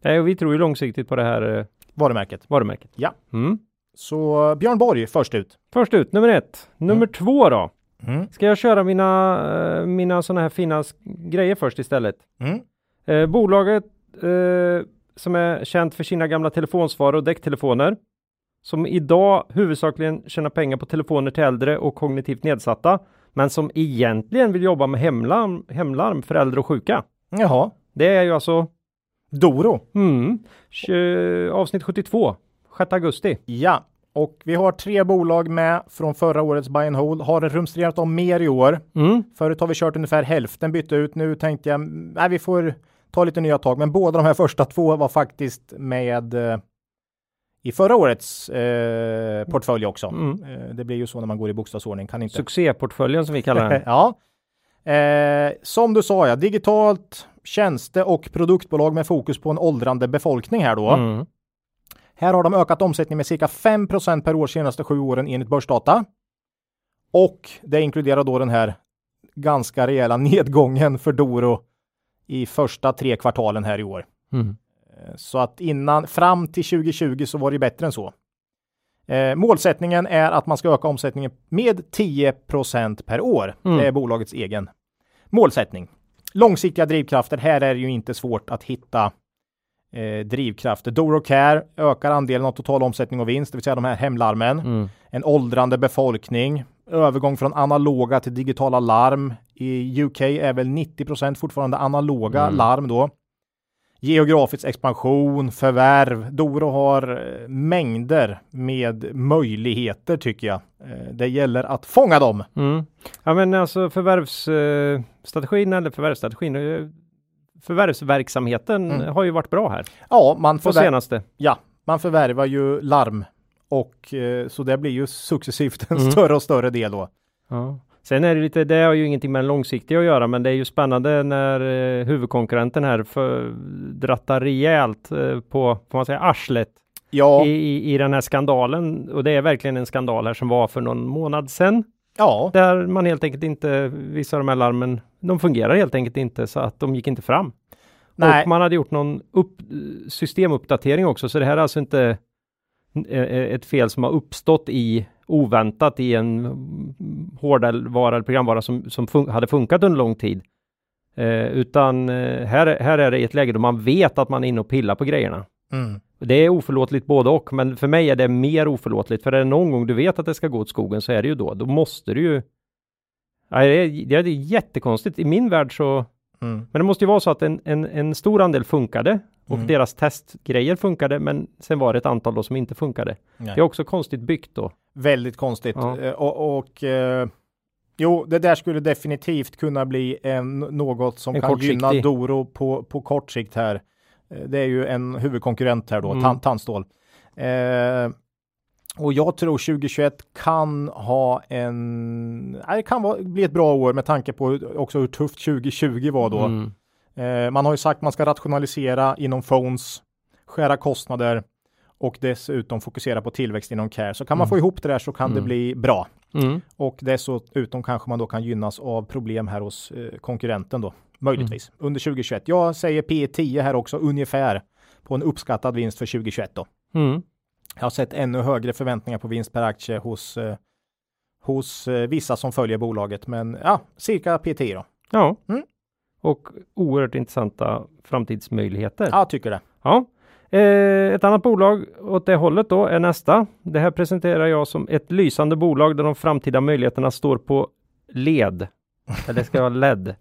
Ja, vi tror ju långsiktigt på det här eh, varumärket. varumärket. Ja. Mm. Så Björn Borg först ut. Först ut, nummer ett. Nummer mm. två då. Mm. Ska jag köra mina, eh, mina sådana här fina grejer först istället? Mm. Eh, bolaget eh, som är känt för sina gamla telefonsvarare och däcktelefoner. Som idag huvudsakligen tjänar pengar på telefoner till äldre och kognitivt nedsatta. Men som egentligen vill jobba med hemlarm, hemlarm för äldre och sjuka. Jaha. Det är ju alltså Doro. mm, avsnitt 72, 6 augusti. Ja, och vi har tre bolag med från förra årets buy and hold. Har rumstrerat om mer i år. Mm. Förut har vi kört ungefär hälften bytt ut. Nu tänkte jag, nej, vi får ta lite nya tag. Men båda de här första två var faktiskt med eh, i förra årets eh, portfölj också. Mm. Eh, det blir ju så när man går i bokstavsordning. Kan inte. Succéportföljen som vi kallar den. ja. Eh, som du sa, ja, digitalt tjänste och produktbolag med fokus på en åldrande befolkning här då. Mm. Här har de ökat omsättningen med cirka 5% per år senaste sju åren enligt börsdata. Och det inkluderar då den här ganska rejäla nedgången för Doro i första tre kvartalen här i år. Mm. Eh, Så att innan, fram till 2020 så var det bättre än så. Eh, målsättningen är att man ska öka omsättningen med 10% per år. Mm. Det är bolagets egen målsättning. Långsiktiga drivkrafter. Här är det ju inte svårt att hitta eh, drivkrafter. Doro Care ökar andelen av total omsättning och vinst, det vill säga de här hemlarmen. Mm. En åldrande befolkning. Övergång från analoga till digitala larm. I UK är väl 90% fortfarande analoga Mm. larm då. Geografisk expansion, förvärv. Doro har eh, mängder med möjligheter tycker jag. Eh, Det gäller att fånga dem. Mm. Ja men alltså förvärvsstrategin eller förvärvsstrategin, eh, förvärvsverksamheten Mm. har ju varit bra här Ja, man, på förvär- senaste. ja, man förvärvar ju larm och eh, så det blir ju successivt en Mm. större och större del då. Ja. Sen är det lite, det har ju ingenting med långsiktiga att göra, men det är ju spännande när eh, huvudkonkurrenten här för, drattar rejält eh, på, får man säga, arslet Ja, i, i, i den här skandalen. Och det är verkligen en skandal här som var för någon månad sedan. ja, Där man helt enkelt inte, vissa av de här larmen, de fungerar helt enkelt inte så att de gick inte fram. nej, Och man hade gjort någon upp, systemuppdatering också, så det här är alltså inte ett fel som har uppstått i oväntat i en hårdvara eller programvara som, som fun hade funkat under lång tid. Eh, utan eh, här, här är det i ett läge då man vet att man är inne och pillar på grejerna. mm. Det är oförlåtligt både och, men för mig är det mer oförlåtligt. För är det någon gång du vet att det ska gå åt skogen så är det ju då. Då måste du ju... Nej, det, är, det är jättekonstigt. I min värld så... Mm. Men det måste ju vara så att en, en, en stor andel funkade och Mm. deras testgrejer funkade, men sen var det ett antal då som inte funkade. Nej. Det är också konstigt byggt då. Väldigt konstigt. Ja. Eh, Och, och eh, jo, det där skulle definitivt kunna bli en, något som En kan gynna. Doro på, på kort sikt här. Eh, Det är ju en huvudkonkurrent här då, Mm. tan, tandstål. Eh, och jag tror 2021 kan ha en, det kan vara, bli ett bra år med tanke på också hur tufft 2020 var då. Mm. Eh, man har ju sagt man ska rationalisera inom phones, skära kostnader och dessutom fokusera på tillväxt inom care. Så kan man Mm. få ihop det där så kan det Mm. bli bra. Mm. Och dessutom kanske man då kan gynnas av problem här hos eh, konkurrenten då, möjligtvis, Mm. under 2021. Jag säger P 10 här också, ungefär på en uppskattad vinst för 2021 då. Mm. Jag har sett ännu högre förväntningar på vinst per aktie hos, eh, hos eh, vissa som följer bolaget, men ja, cirka P 10 då. Ja. Och oerhört intressanta framtidsmöjligheter. Ja, tycker det. Ja. Eh, ett annat bolag åt det hållet då är nästa. Det här presenterar jag som ett lysande bolag där de framtida möjligheterna står på led. Eller ska vara LED.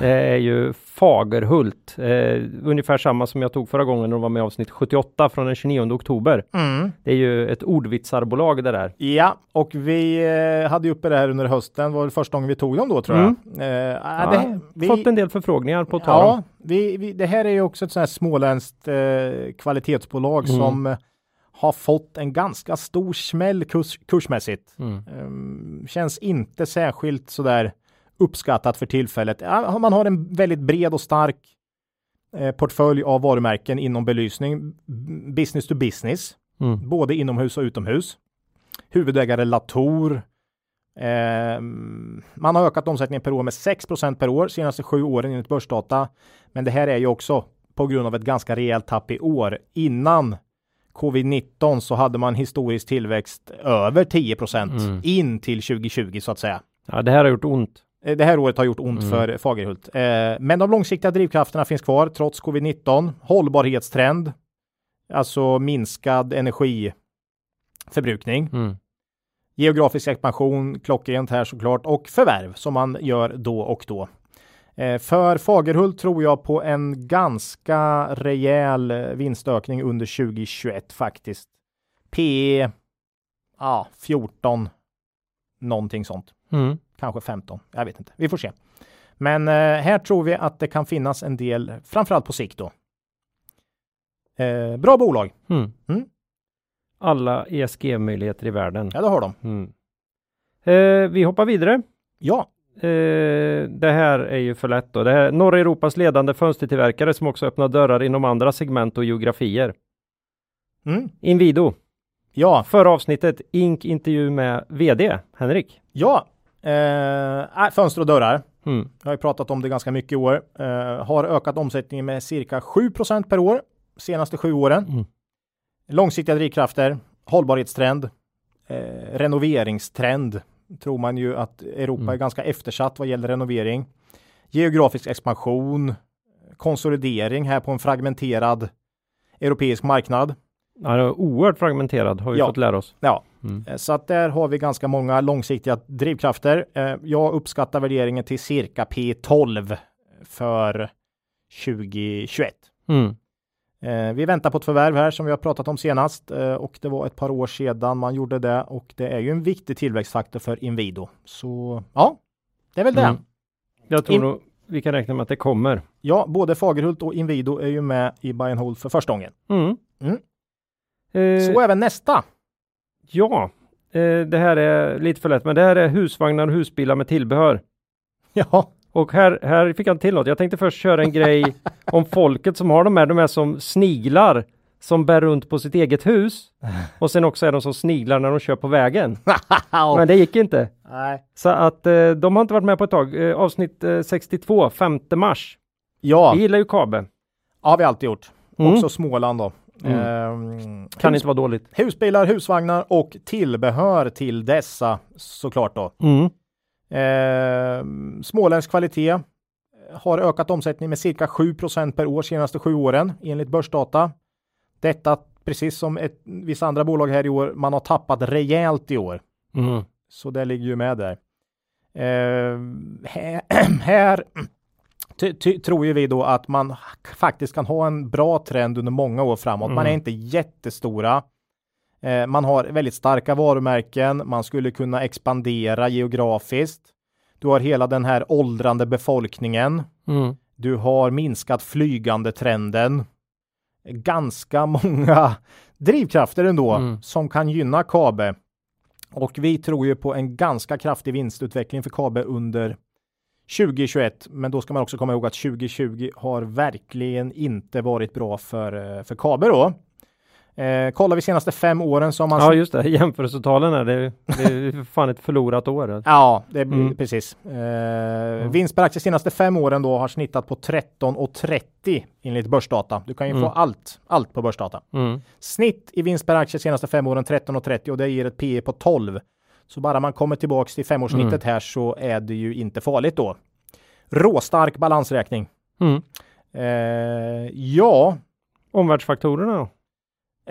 Det är ju Fagerhult. Eh, ungefär samma som jag tog förra gången när de var med i avsnitt 78 från den 29 oktober. Mm. Det är ju ett ordvitsarbolag det där. Ja, och vi eh, hade ju uppe det här under hösten. var det första gången vi tog dem då tror jag. Mm. Eh, Ja, det, vi, Fått en del förfrågningar på att ta ja, dem. vi, vi, det här är ju också ett sånt här småländskt eh, kvalitetsbolag Mm. som eh, har fått en ganska stor smäll kurs, kursmässigt. Mm. Ehm, känns inte särskilt sådär uppskattat för tillfället. Ja, man har en väldigt bred och stark eh, portfölj av varumärken inom belysning, business to business Mm. både inomhus och utomhus. Huvudägare Latour. Ehm, man har ökat omsättningen per år med 6% per år senaste sju åren enligt börsdata. Men det här är ju också på grund av ett ganska rejält tapp i år. Innan covid-19 så hade man historisk tillväxt över 10 Mm. in till 2020 så att säga. Ja, det här har gjort ont. Eh, Det här året har gjort ont Mm. för Fagerhult. Eh, men de långsiktiga drivkrafterna finns kvar trots covid-19. Hållbarhetstrend, alltså minskad energiförbrukning. Mm. Geografisk expansion, klockrent här såklart och förvärv som man gör då och då. Eh, för Fagerhult tror jag på en ganska rejäl eh, vinstökning under 2021 faktiskt. P ja, 14 någonting sånt. Mm. Kanske 15. Jag vet inte. Vi får se. Men eh, här tror vi att det kan finnas en del, framförallt på sikt då. Eh, bra bolag. Mm. Mm. Alla ESG-möjligheter i världen. Ja, det har de. Mm. Eh, vi hoppar vidare. Ja, Eh, det här är ju för lätt då. Det här är norra Europas ledande fönstertillverkare som också öppnar dörrar inom andra segment och geografier. mm. Inwido. ja, Förra avsnittet, Ink intervju med VD Henrik. ja. Eh, äh, fönster och dörrar. Mm. Jag har ju pratat om det ganska mycket i år. Eh, har ökat omsättningen med cirka 7% per år senaste sju åren. Mm. Långsiktiga drivkrafter, hållbarhetstrend, eh, renoveringstrend. Tror man ju att Europa Mm. är ganska eftersatt vad gäller renovering. Geografisk expansion, konsolidering här på en fragmenterad europeisk marknad. Ja, det är oerhört fragmenterad har vi Ja. fått lära oss. Ja, Mm. Eh, Så att där har vi ganska många långsiktiga drivkrafter. Eh, Jag uppskattar värderingen till cirka P12 för 2021. Mm. Eh, Vi väntar på ett förvärv här som vi har pratat om senast och det var ett par år sedan man gjorde det och det är ju en viktig tillväxtfaktor för Inwido. Så ja, det är väl det. Mm. Jag tror In- nog vi kan räkna med att det kommer. Ja, både Fagerhult och Inwido är ju med i Buy and Hold för första gången. Mm. Mm. Eh, Så även nästa. Ja, eh, det här är lite för lätt, men det här är husvagnar och husbilar med tillbehör. Ja, Och här, här fick jag till något. Jag tänkte först köra en grej om folket som har de här. De är som sniglar som bär runt på sitt eget hus. Och sen också är de som sniglar när de kör på vägen. Men det gick inte. Nej. Så att eh, de har inte varit med på ett tag. Eh, avsnitt eh, 62, 5 mars. Ja, Vi gillar ju Kabe. har vi alltid gjort. Mm. Också Småland då. Mm. Ehm, Kan hus- inte vara dåligt. Husbilar, husvagnar och tillbehör till dessa såklart då. Mm. Eh, småländsk kvalitet har ökat omsättning med cirka 7% per år senaste sju åren enligt börsdata. Detta precis som ett, vissa andra bolag här i år. Man har tappat rejält i år, Mm. så det ligger ju med där. Eh, här här tror ju vi då att man faktiskt kan ha en bra trend under många år framåt. Man är Mm. inte jättestora. Eh, man har väldigt starka varumärken. Man skulle kunna expandera geografiskt. Du har hela den här åldrande befolkningen. Mm. Du har minskat flygande trenden. Ganska många drivkrafter ändå Mm. som kan gynna Kabe. Och vi tror ju på en ganska kraftig vinstutveckling för Kabe under 2021. Men då ska man också komma ihåg att 2020 har verkligen inte varit bra för, eh, för Kabe då. Eh, kollar vi senaste fem åren har man Ja just det, jämförelsetalen är det, det är fan ett förlorat år. Ja, det Mm. precis. Eh, Vinst per aktie senaste fem åren då har snittat på 13,30 enligt börsdata. Du kan ju Mm. få allt, allt på börsdata. Mm. Snitt i vinst per aktie senaste fem åren 13,30 och det ger ett P E på 12. Så bara man kommer tillbaks till femårssnittet Mm. här så är det ju inte farligt då. Råstark balansräkning. Mm. Eh, ja, Omvärldsfaktorerna då?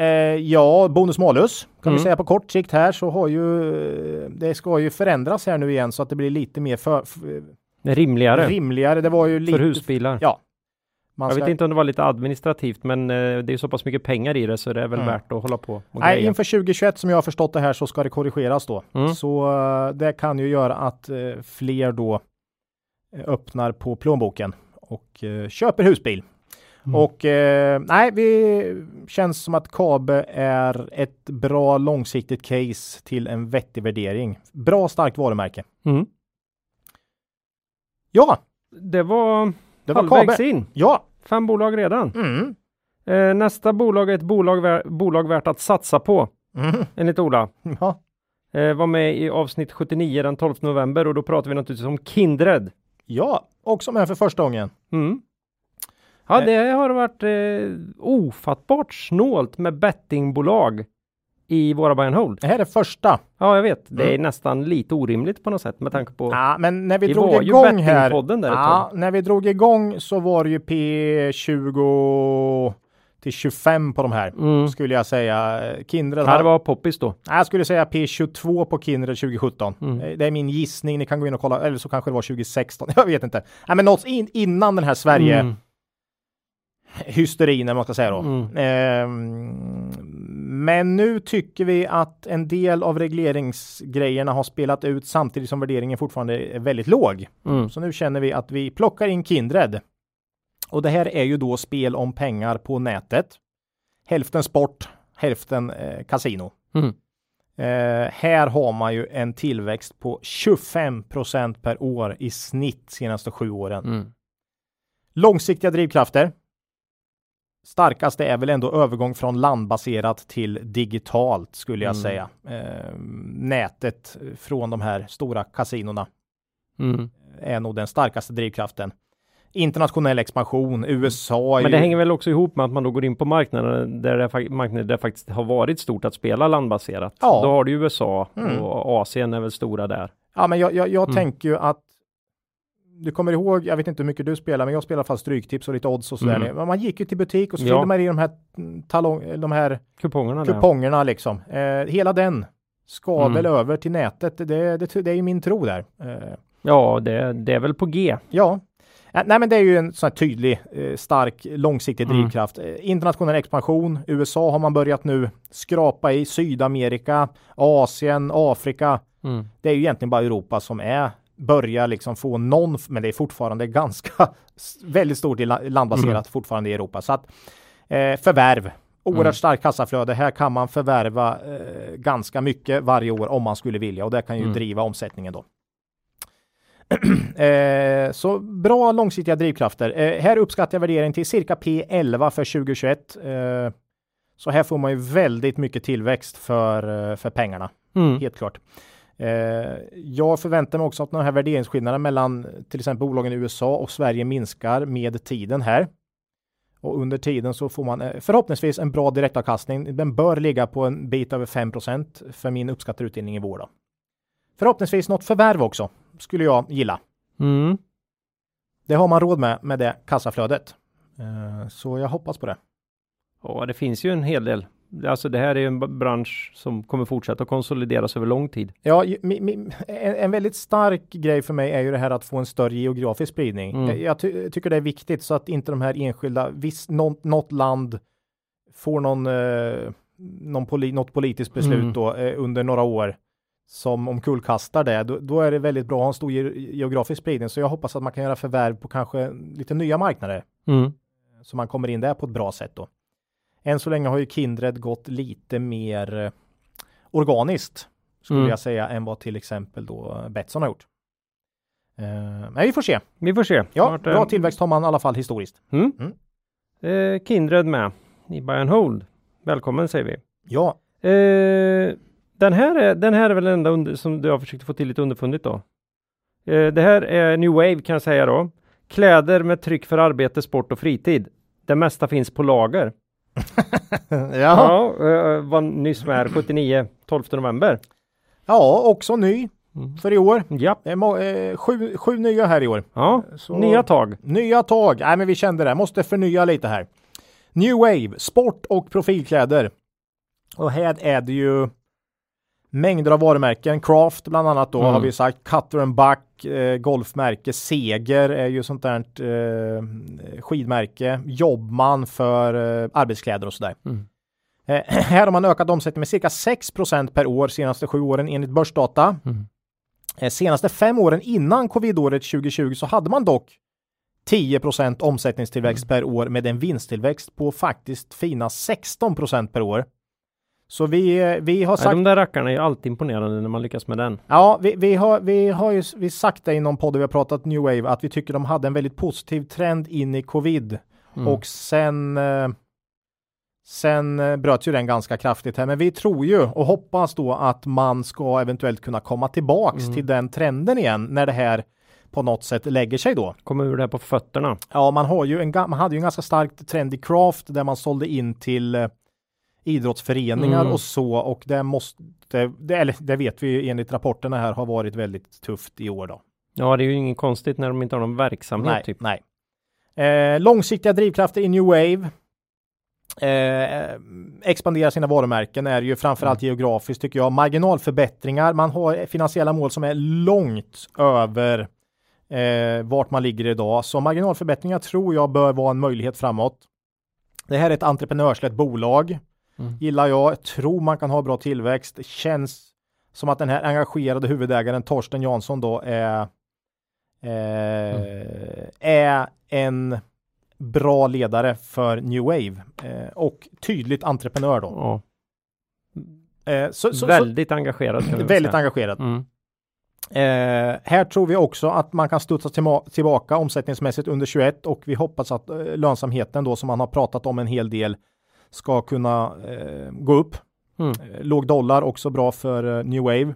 Eh, ja, bonus malus kan Mm. vi säga på kort sikt här så har ju det ska ju förändras här nu igen så att det blir lite mer för, f- Det är rimligare rimligare. Det var ju lite för husbilar. Ja. Man Jag vet inte om det var lite administrativt men eh, det är så pass mycket pengar i det så det är väl Mm. värt att hålla på Nej, greja. inför 2021 som jag har förstått det här så ska det korrigeras då. Mm. Så eh, det kan ju göra att eh, fler då öppnar på plånboken och köper husbil. Mm. Och nej, vi känns som att Kabe är ett bra långsiktigt case till en vettig värdering. Bra starkt varumärke. Mm. Ja, Det var det var halvvägs Kabe. in. Ja, Fem bolag redan. mm. Eh, nästa bolag är ett bolag, vär- bolag värt att satsa på Mm. enligt Ola. Ja. Eh, var med i avsnitt 79 den 12 november och då pratar vi naturligtvis om Kindred. ja, också med för första gången. Mm. Ja, Eh. det har varit eh, ofattbart snålt med bettingbolag i våra buy and hold. Det här är första. Ja, jag vet. Det är Mm. nästan lite orimligt på något sätt med tanke på. Ja, men när vi, Vi drog var ju igång här. där Ja, när vi drog igång så var det ju P20 till 25 på de här Mm. skulle jag säga. Kindred Ja, det var poppis då. Jag skulle säga P22 på Kindred 2017. Mm. Eh, Det är min gissning. Ni kan gå in och kolla, eller så kanske det var 2016. Jag vet inte. Nej, men något in, innan den här Sverige Mm. hysterin, eller man ska säga då. Mm. Ehm, men nu tycker vi att en del av regleringsgrejerna har spelat ut samtidigt som värderingen fortfarande är väldigt låg. Mm. Så nu känner vi att vi plockar in Kindred. Och det här är ju då spel om pengar på nätet. Hälften sport, hälften eh, kasino. Mm. Eh, här har man ju en tillväxt på 25% per år i snitt senaste sju åren. Mm. Långsiktiga drivkrafter. Starkaste är väl ändå övergång från landbaserat till digitalt skulle jag Mm. säga. Eh, nätet från de här stora kasinorna Mm. är nog den starkaste drivkraften. Internationell expansion, USA. Men det ju- hänger väl också ihop med att man då går in på marknaden där det, marknader där det faktiskt har varit stort att spela landbaserat. Ja. Då har du USA Mm. och Asien är väl stora där. Ja, men jag, jag, jag Mm. tänker ju att du kommer ihåg, jag vet inte hur mycket du spelar, men jag spelar fast stryktips och lite odds och sådär. Mm. Man gick ju till butik och så Ja. fyllde man i de här, mm, talong, de här Kupongerna där. kupongerna liksom. Eh, hela den ska Mm. väl över till nätet. Det, det, det är ju min tro där. Eh, Ja, det, det är väl på G. ja. Eh, Nej, men det är ju en sån här tydlig, eh, stark, långsiktig Mm. drivkraft. Eh, internationell expansion. USA har man börjat nu skrapa i. Sydamerika, Asien, Afrika. Mm. Det är ju egentligen bara Europa som är börjar liksom få någon, men det är fortfarande ganska väldigt stort i la- landbaserat Mm. fortfarande i Europa. Så att eh, förvärv, oerhört Mm. starkt kassaflöde. Här kan man förvärva eh, ganska mycket varje år om man skulle vilja och det kan ju Mm. driva omsättningen då. eh, så bra långsiktiga drivkrafter. Eh, här uppskattar jag värderingen till cirka P11 för 2021. Eh, så här får man ju väldigt mycket tillväxt för, eh, för pengarna Mm. helt klart. Eh, jag förväntar mig också att den här värderingsskillnaden mellan till exempel bolagen i USA och Sverige minskar med tiden här. Och under tiden så får man eh, förhoppningsvis en bra direktavkastning. Den bör ligga på en bit över 5% för min uppskattade utdelning i vår. Då. Förhoppningsvis något förvärv också skulle jag gilla. Mm. Det har man råd med med det kassaflödet. Eh, så jag hoppas på det. Ja, det finns ju en hel del. Alltså det här är en bransch som kommer fortsätta konsolideras över lång tid. Ja, ju- mi, mi, en, en väldigt stark grej för mig är ju det här att få en större geografisk spridning. Mm. Jag, jag ty, tycker det är viktigt så att inte de här enskilda, viss, något, något land får någon, eh, någon poli, något politiskt beslut Mm. då eh, under några år som omkullkastar det. Då, då är det väldigt bra att ha en stor ge, geografisk spridning. Så jag hoppas att man kan göra förvärv på kanske lite nya marknader Mm. så man kommer in där på ett bra sätt då. Än så länge har ju Kindred gått lite mer eh, organiskt skulle Mm. jag säga än vad till exempel då Betsson har gjort. Eh, men vi får se. Vi får se. Ja, Vart, bra eh, tillväxt har man i alla fall historiskt. Mm. Mm. Eh, Kindred med i Buy and Hold. Välkommen säger vi. Ja, Eh, den, här är, den här är väl den enda under, som du har försökt få till lite underfundigt då. Eh, det här är New Wave kan jag säga då. Kläder med tryck för arbete, sport och fritid. Det mesta finns på lager. Ja. Ja, eh, var nyss med här 79, 12 november. ja, också ny Mm. för i år. Ja, eh, sju, sju nya här i år. ja. Så- nya tag. Nya tag. Nej, men vi kände det. Måste förnya lite här. New Wave, sport och profilkläder. Och här är det ju mängder av varumärken. Craft bland annat då Mm. har vi sagt. Cutter and Buck, eh, golfmärke. Seger är ju sånt där eh, skidmärke. Jobbman för eh, arbetskläder och sådär. Mm. Eh, här har man ökat omsättningen med cirka 6% per år senaste sju åren enligt börsdata. Mm. Eh, Senaste fem åren innan covidåret 2020 så hade man dock 10% omsättningstillväxt per år med en vinsttillväxt på faktiskt fina 16% per år. Så vi, vi har Ja, sagt, de där rackarna är ju alltid imponerande när man lyckas med den. ja, vi, vi, har, vi har ju vi sagt det i någon podd där vi har pratat New Wave att vi tycker de hade en väldigt positiv trend in i covid Mm. och sen eh, Sen eh, bröt ju den ganska kraftigt här, men vi tror ju och hoppas då att man ska eventuellt kunna komma tillbaks Mm. till den trenden igen när det här på något sätt lägger sig då. Kommer ur det här på fötterna. Ja, man har ju en, man hade ju en ganska stark trend i craft där man sålde in till eh, idrottsföreningar Mm. och så och det måste, det, eller det vet vi ju enligt rapporterna här har varit väldigt tufft i år då. Ja, det är ju inget konstigt när de inte har någon verksamhet Nej, typ. nej. Eh, långsiktiga drivkrafter i New Wave. Eh, expandera sina varumärken är ju framförallt Mm. geografiskt tycker jag. Marginalförbättringar, man har finansiella mål som är långt över eh, vart man ligger idag. Så marginalförbättringar tror jag bör vara en möjlighet framåt. Det här är ett entreprenörslett bolag. Mm. Gillar jag, tror man kan ha bra tillväxt. Känns som att den här engagerade huvudägaren Torsten Jansson då är, eh, är en bra ledare för New Wave eh, och tydligt entreprenör då. Ja. Eh, så, så, väldigt engagerad. så, väl väldigt engagerad. Mm. Eh, här tror vi också att man kan studsa tillbaka omsättningsmässigt under 21 och vi hoppas att eh, lönsamheten då som man har pratat om en hel del ska kunna eh, gå upp. Mm. Eh, Låg dollar också bra för eh, New Wave.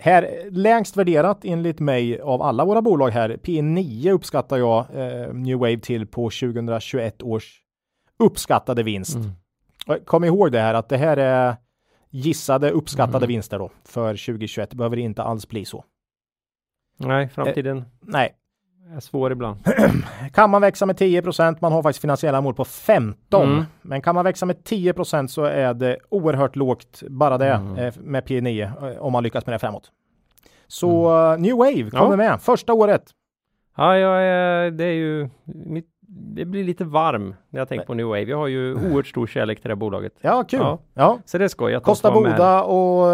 Här eh, lägst värderat enligt mig av alla våra bolag här. P9 uppskattar jag eh, New Wave till på 2021 års uppskattade vinst. Mm. Och Kom ihåg det här att det här är gissade uppskattade Mm. vinster då för 2021. Det behöver inte alls bli så. Nej, framtiden Nej, är svår ibland. kan man växa med 10% man har faktiskt finansiella mål på 15. Mm. Men kan man växa med 10% så är det oerhört lågt bara det Mm. eh, med P9 eh, om man lyckas med det framåt. Så eh, New Wave kommer Ja. med första året. Ja, är, det är ju mitt, det blir lite varm när jag tänker på New Wave. Jag har ju oerhört stor kärlek till det här bolaget. Ja, kul. Ja. Ja. Så det är skoj Kosta. Boda och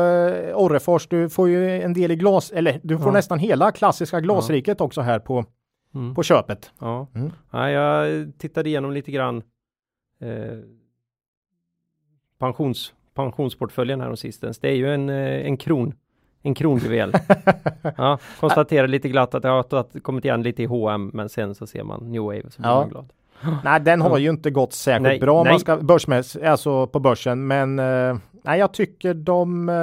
Orrefors, du får ju en del i glas, eller du får Ja. nästan hela klassiska glasriket också här på, Mm. på köpet. Ja. Mm. ja, jag tittade igenom lite grann eh, pensions, pensionsportföljen här sistens. Det är ju en, eh, en kron, en kronjuvel. ja, konstaterar lite glatt att det har kommit igen lite i H&M men sen så ser man New Wave så blir Ja. man glad. Nej, den har ju inte gått särskilt Nej, bra nej. man ska börsmässigt, alltså på börsen, men eh, nej, jag tycker de, eh,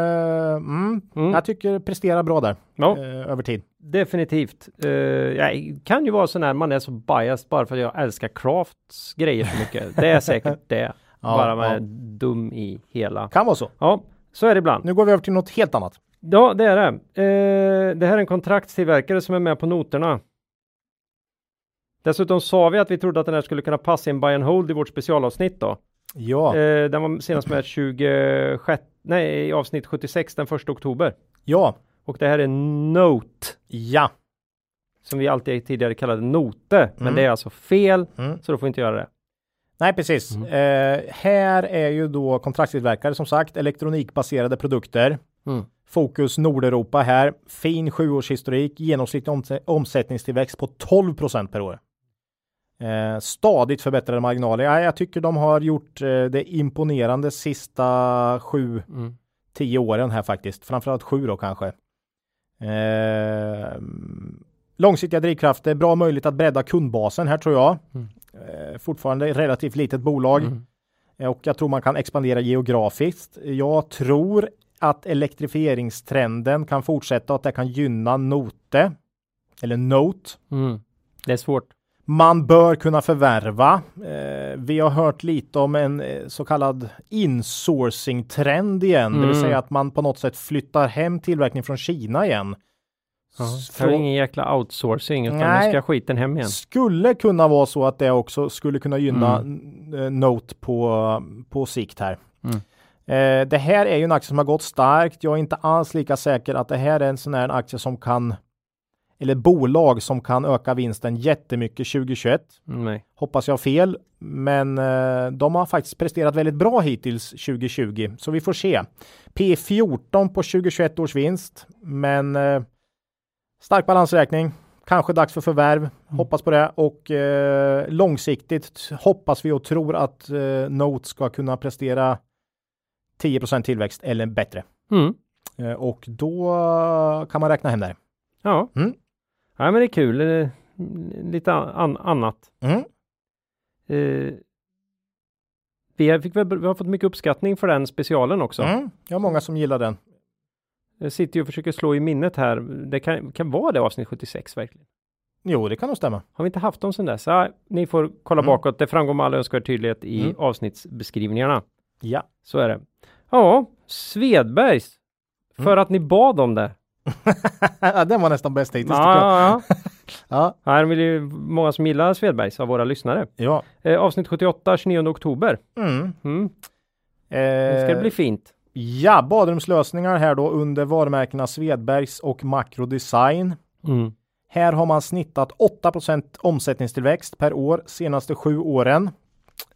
mm, Mm. jag tycker presterar bra där Ja, eh, över tid. definitivt. Uh, jag kan ju vara sån här, man är så biased bara för att jag älskar Crafts grejer så mycket. Det är säkert det. Ja, bara man ja. är dum i hela. Kan vara så. Ja, så är det ibland. Nu går vi över till något helt annat. Ja, det är det. Eh, det här är en kontraktstillverkare som är med på noterna. Dessutom sa vi att vi trodde att den här skulle kunna passa in buy and hold i vårt specialavsnitt då. Ja, Eh, den var senast med 26, nej, avsnitt 76 den 1 oktober. ja, Och det här är Note, ja. som vi alltid tidigare kallade Note. Men Mm. det är alltså fel, Mm. så då får vi inte göra det. Nej, precis. Mm. Eh, här är ju då kontraktstillverkare som sagt, elektronikbaserade produkter. Mm. Fokus Nordeuropa här. Fin sjuårshistorik, genomsnittlig omsä- omsättningstillväxt på 12% per år. Eh, stadigt förbättrade marginaler. Ja, jag tycker de har gjort eh, det imponerande sista sju, Mm. tio åren här faktiskt. Framförallt sju då kanske. Eh, långsiktiga drivkrafter, bra möjlighet att bredda kundbasen här tror jag. Mm. Eh, fortfarande relativt litet bolag. Mm. Och jag tror man kan expandera geografiskt. Jag tror att elektrifieringstrenden kan fortsätta och att det kan gynna Note. Eller Note. Mm. Det är svårt. Man bör kunna förvärva. Eh, vi har hört lite om en eh, så kallad insourcing-trend igen, det vill Mm. säga att man på något sätt flyttar hem tillverkning från Kina igen. Ja. S- Det är frå- ingen jäkla outsourcing utan Nej. nu ska skiten hem igen. Skulle kunna vara så att det också skulle kunna gynna Mm. eh, Note på, på sikt här. Mm. Eh, det här är ju en aktie som har gått starkt. Jag är inte alls lika säker att det här är en sån här aktie som kan eller bolag som kan öka vinsten jättemycket 2021. Mm, Nej. Hoppas jag fel, men eh, de har faktiskt presterat väldigt bra hittills 2020, så vi får se. P14 på 2021 års vinst, men eh, stark balansräkning. Kanske dags för förvärv. Hoppas på det och eh, långsiktigt hoppas vi och tror att eh, Note ska kunna prestera 10% tillväxt eller bättre. Mm. Eh, och då kan man räkna hem där. Ja. Mm. Ja, men det är kul. Eh, Lite an- annat. Mm. Eh, vi, har, fick vi har fått mycket uppskattning för den specialen också. Mm. Har många som gillar den. Jag sitter ju och försöker slå i minnet här. Det kan, kan vara det avsnitt 76 verkligen. Jo, det kan nog stämma. Har vi inte haft dem sedan dess? Ja, ni får kolla Mm. bakåt. Det framgår med all önskvärd tydlighet i Mm. avsnittsbeskrivningarna. Ja. Så är det. Ja, Svedbergs. För Mm. att ni bad om det. Ja, den var nästan bäst hittills. Ja, ja, ja. Ja, Här vill ju många som gillar Svedbergs av våra lyssnare. ja. Eh, avsnitt 78, 29 oktober. Mm. Mm. Det ska Eh, bli fint. Ja, badrumslösningar här då under varumärkena Svedbergs och Macro Design. Mm. Här har man snittat 8% omsättningstillväxt per år senaste sju åren.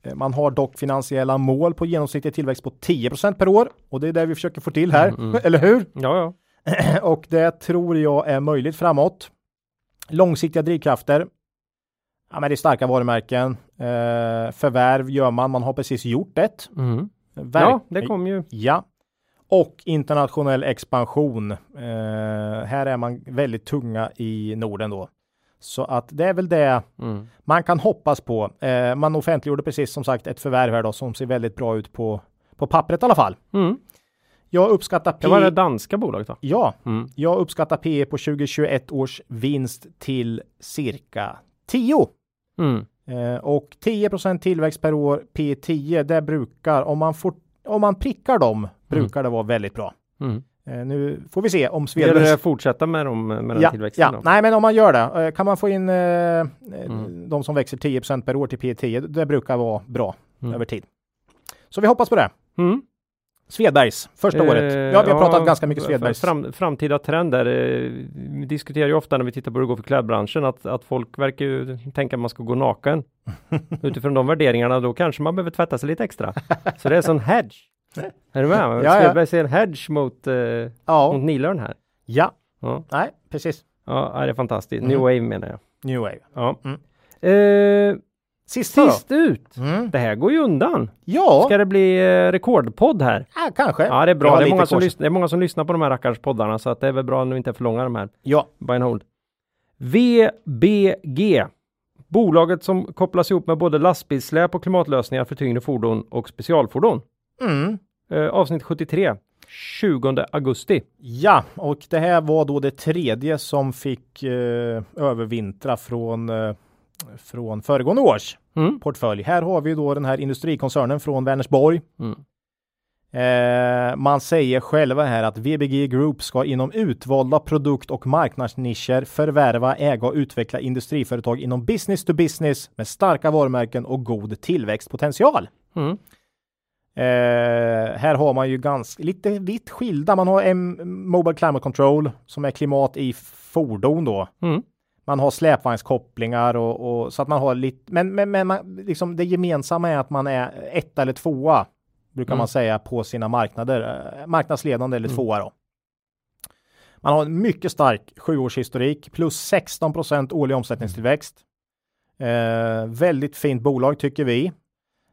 Eh, Man har dock finansiella mål på genomsnittlig tillväxt på 10% per år och det är det vi försöker få till här, Mm, mm. eller hur? Ja, ja. och det tror jag är möjligt framåt. Långsiktiga drivkrafter. Ja, men det är starka varumärken. Eh, förvärv gör man. Man har precis gjort ett. Mm. Verk- Ja, det kom ju. Ja. Och internationell expansion. Eh, här är man väldigt tunga i Norden då. Så att det är väl det Mm. man kan hoppas på. Eh, man offentliggjorde precis som sagt ett förvärv här då som ser väldigt bra ut på, på pappret i alla fall. Mm. Jag uppskattar P. Det var det danska bolaget va? Ja, Mm. jag uppskattar P på 2021 års vinst till cirka 10. Mm. Eh, och 10% tillväxt per år, P10, det brukar, om man, får, om man prickar dem, brukar det vara väldigt bra. Mm. Eh, nu får vi se om det Svedbergs... att fortsätta med, dem, med den Ja, tillväxten? ja. då? nej men om man gör det, eh, kan man få in eh, eh, Mm. de som växer 10% per år till P10, det brukar vara bra Mm. över tid. Så vi hoppas på det. Mm. Svedbergs, första Eh, året. Ja, vi har pratat ganska mycket Svedbergs. Fram, framtida trender. Eh, vi diskuterar ju ofta när vi tittar på hur det går för klädbranschen att, att folk verkar ju tänka att man ska gå naken. Utifrån de värderingarna då kanske man behöver tvätta sig lite extra. Så det är sån hedge. Är du med? Ja, ja. Svedberg ser en hedge mot, eh, Ja, mot Nilörn här. ja, Ja, nej, precis. ja det är fantastiskt. Mm. New Wave menar jag. New Wave. Ja. Mm. Eh, Sista då? sist ut. Mm. Det här går ju undan. Ja, Ska det bli eh, rekordpodd här? ja, kanske. Ja, det är bra. Det är, många som lyssnar, det är många som lyssnar på de här rackars poddarna så att det är väl bra om de inte är för långa de här. Ja, Buy and hold. VBG. Bolaget som kopplas ihop med både lastbilssläp och klimatlösningar för tyngre fordon och specialfordon. mm. Eh, avsnitt 73. 20 augusti. ja, och det här var då det tredje som fick eh, övervintra från, eh, från föregående års Mm. portfölj. Här har vi då den här industrikoncernen från Vänersborg. Mm. Eh, man säger själva här att VBG Group ska inom utvalda produkt och marknadsnischer förvärva, äga och utveckla industriföretag inom business to business med starka varumärken och god tillväxtpotential. Mm. Eh, här har man ju ganska lite vitt skilda. Man har M Mobile Climate Control som är klimat i fordon då. Mm. Man har släpvagnskopplingar och, och så att man har lite, men, men, men man, liksom det gemensamma är att man är ett eller tvåa brukar Mm. man säga på sina marknader. Eh, Marknadsledande eller Mm. tvåa då. Man har en mycket stark sjuårshistorik plus 16 årlig omsättningstillväxt. Eh, väldigt fint bolag tycker vi.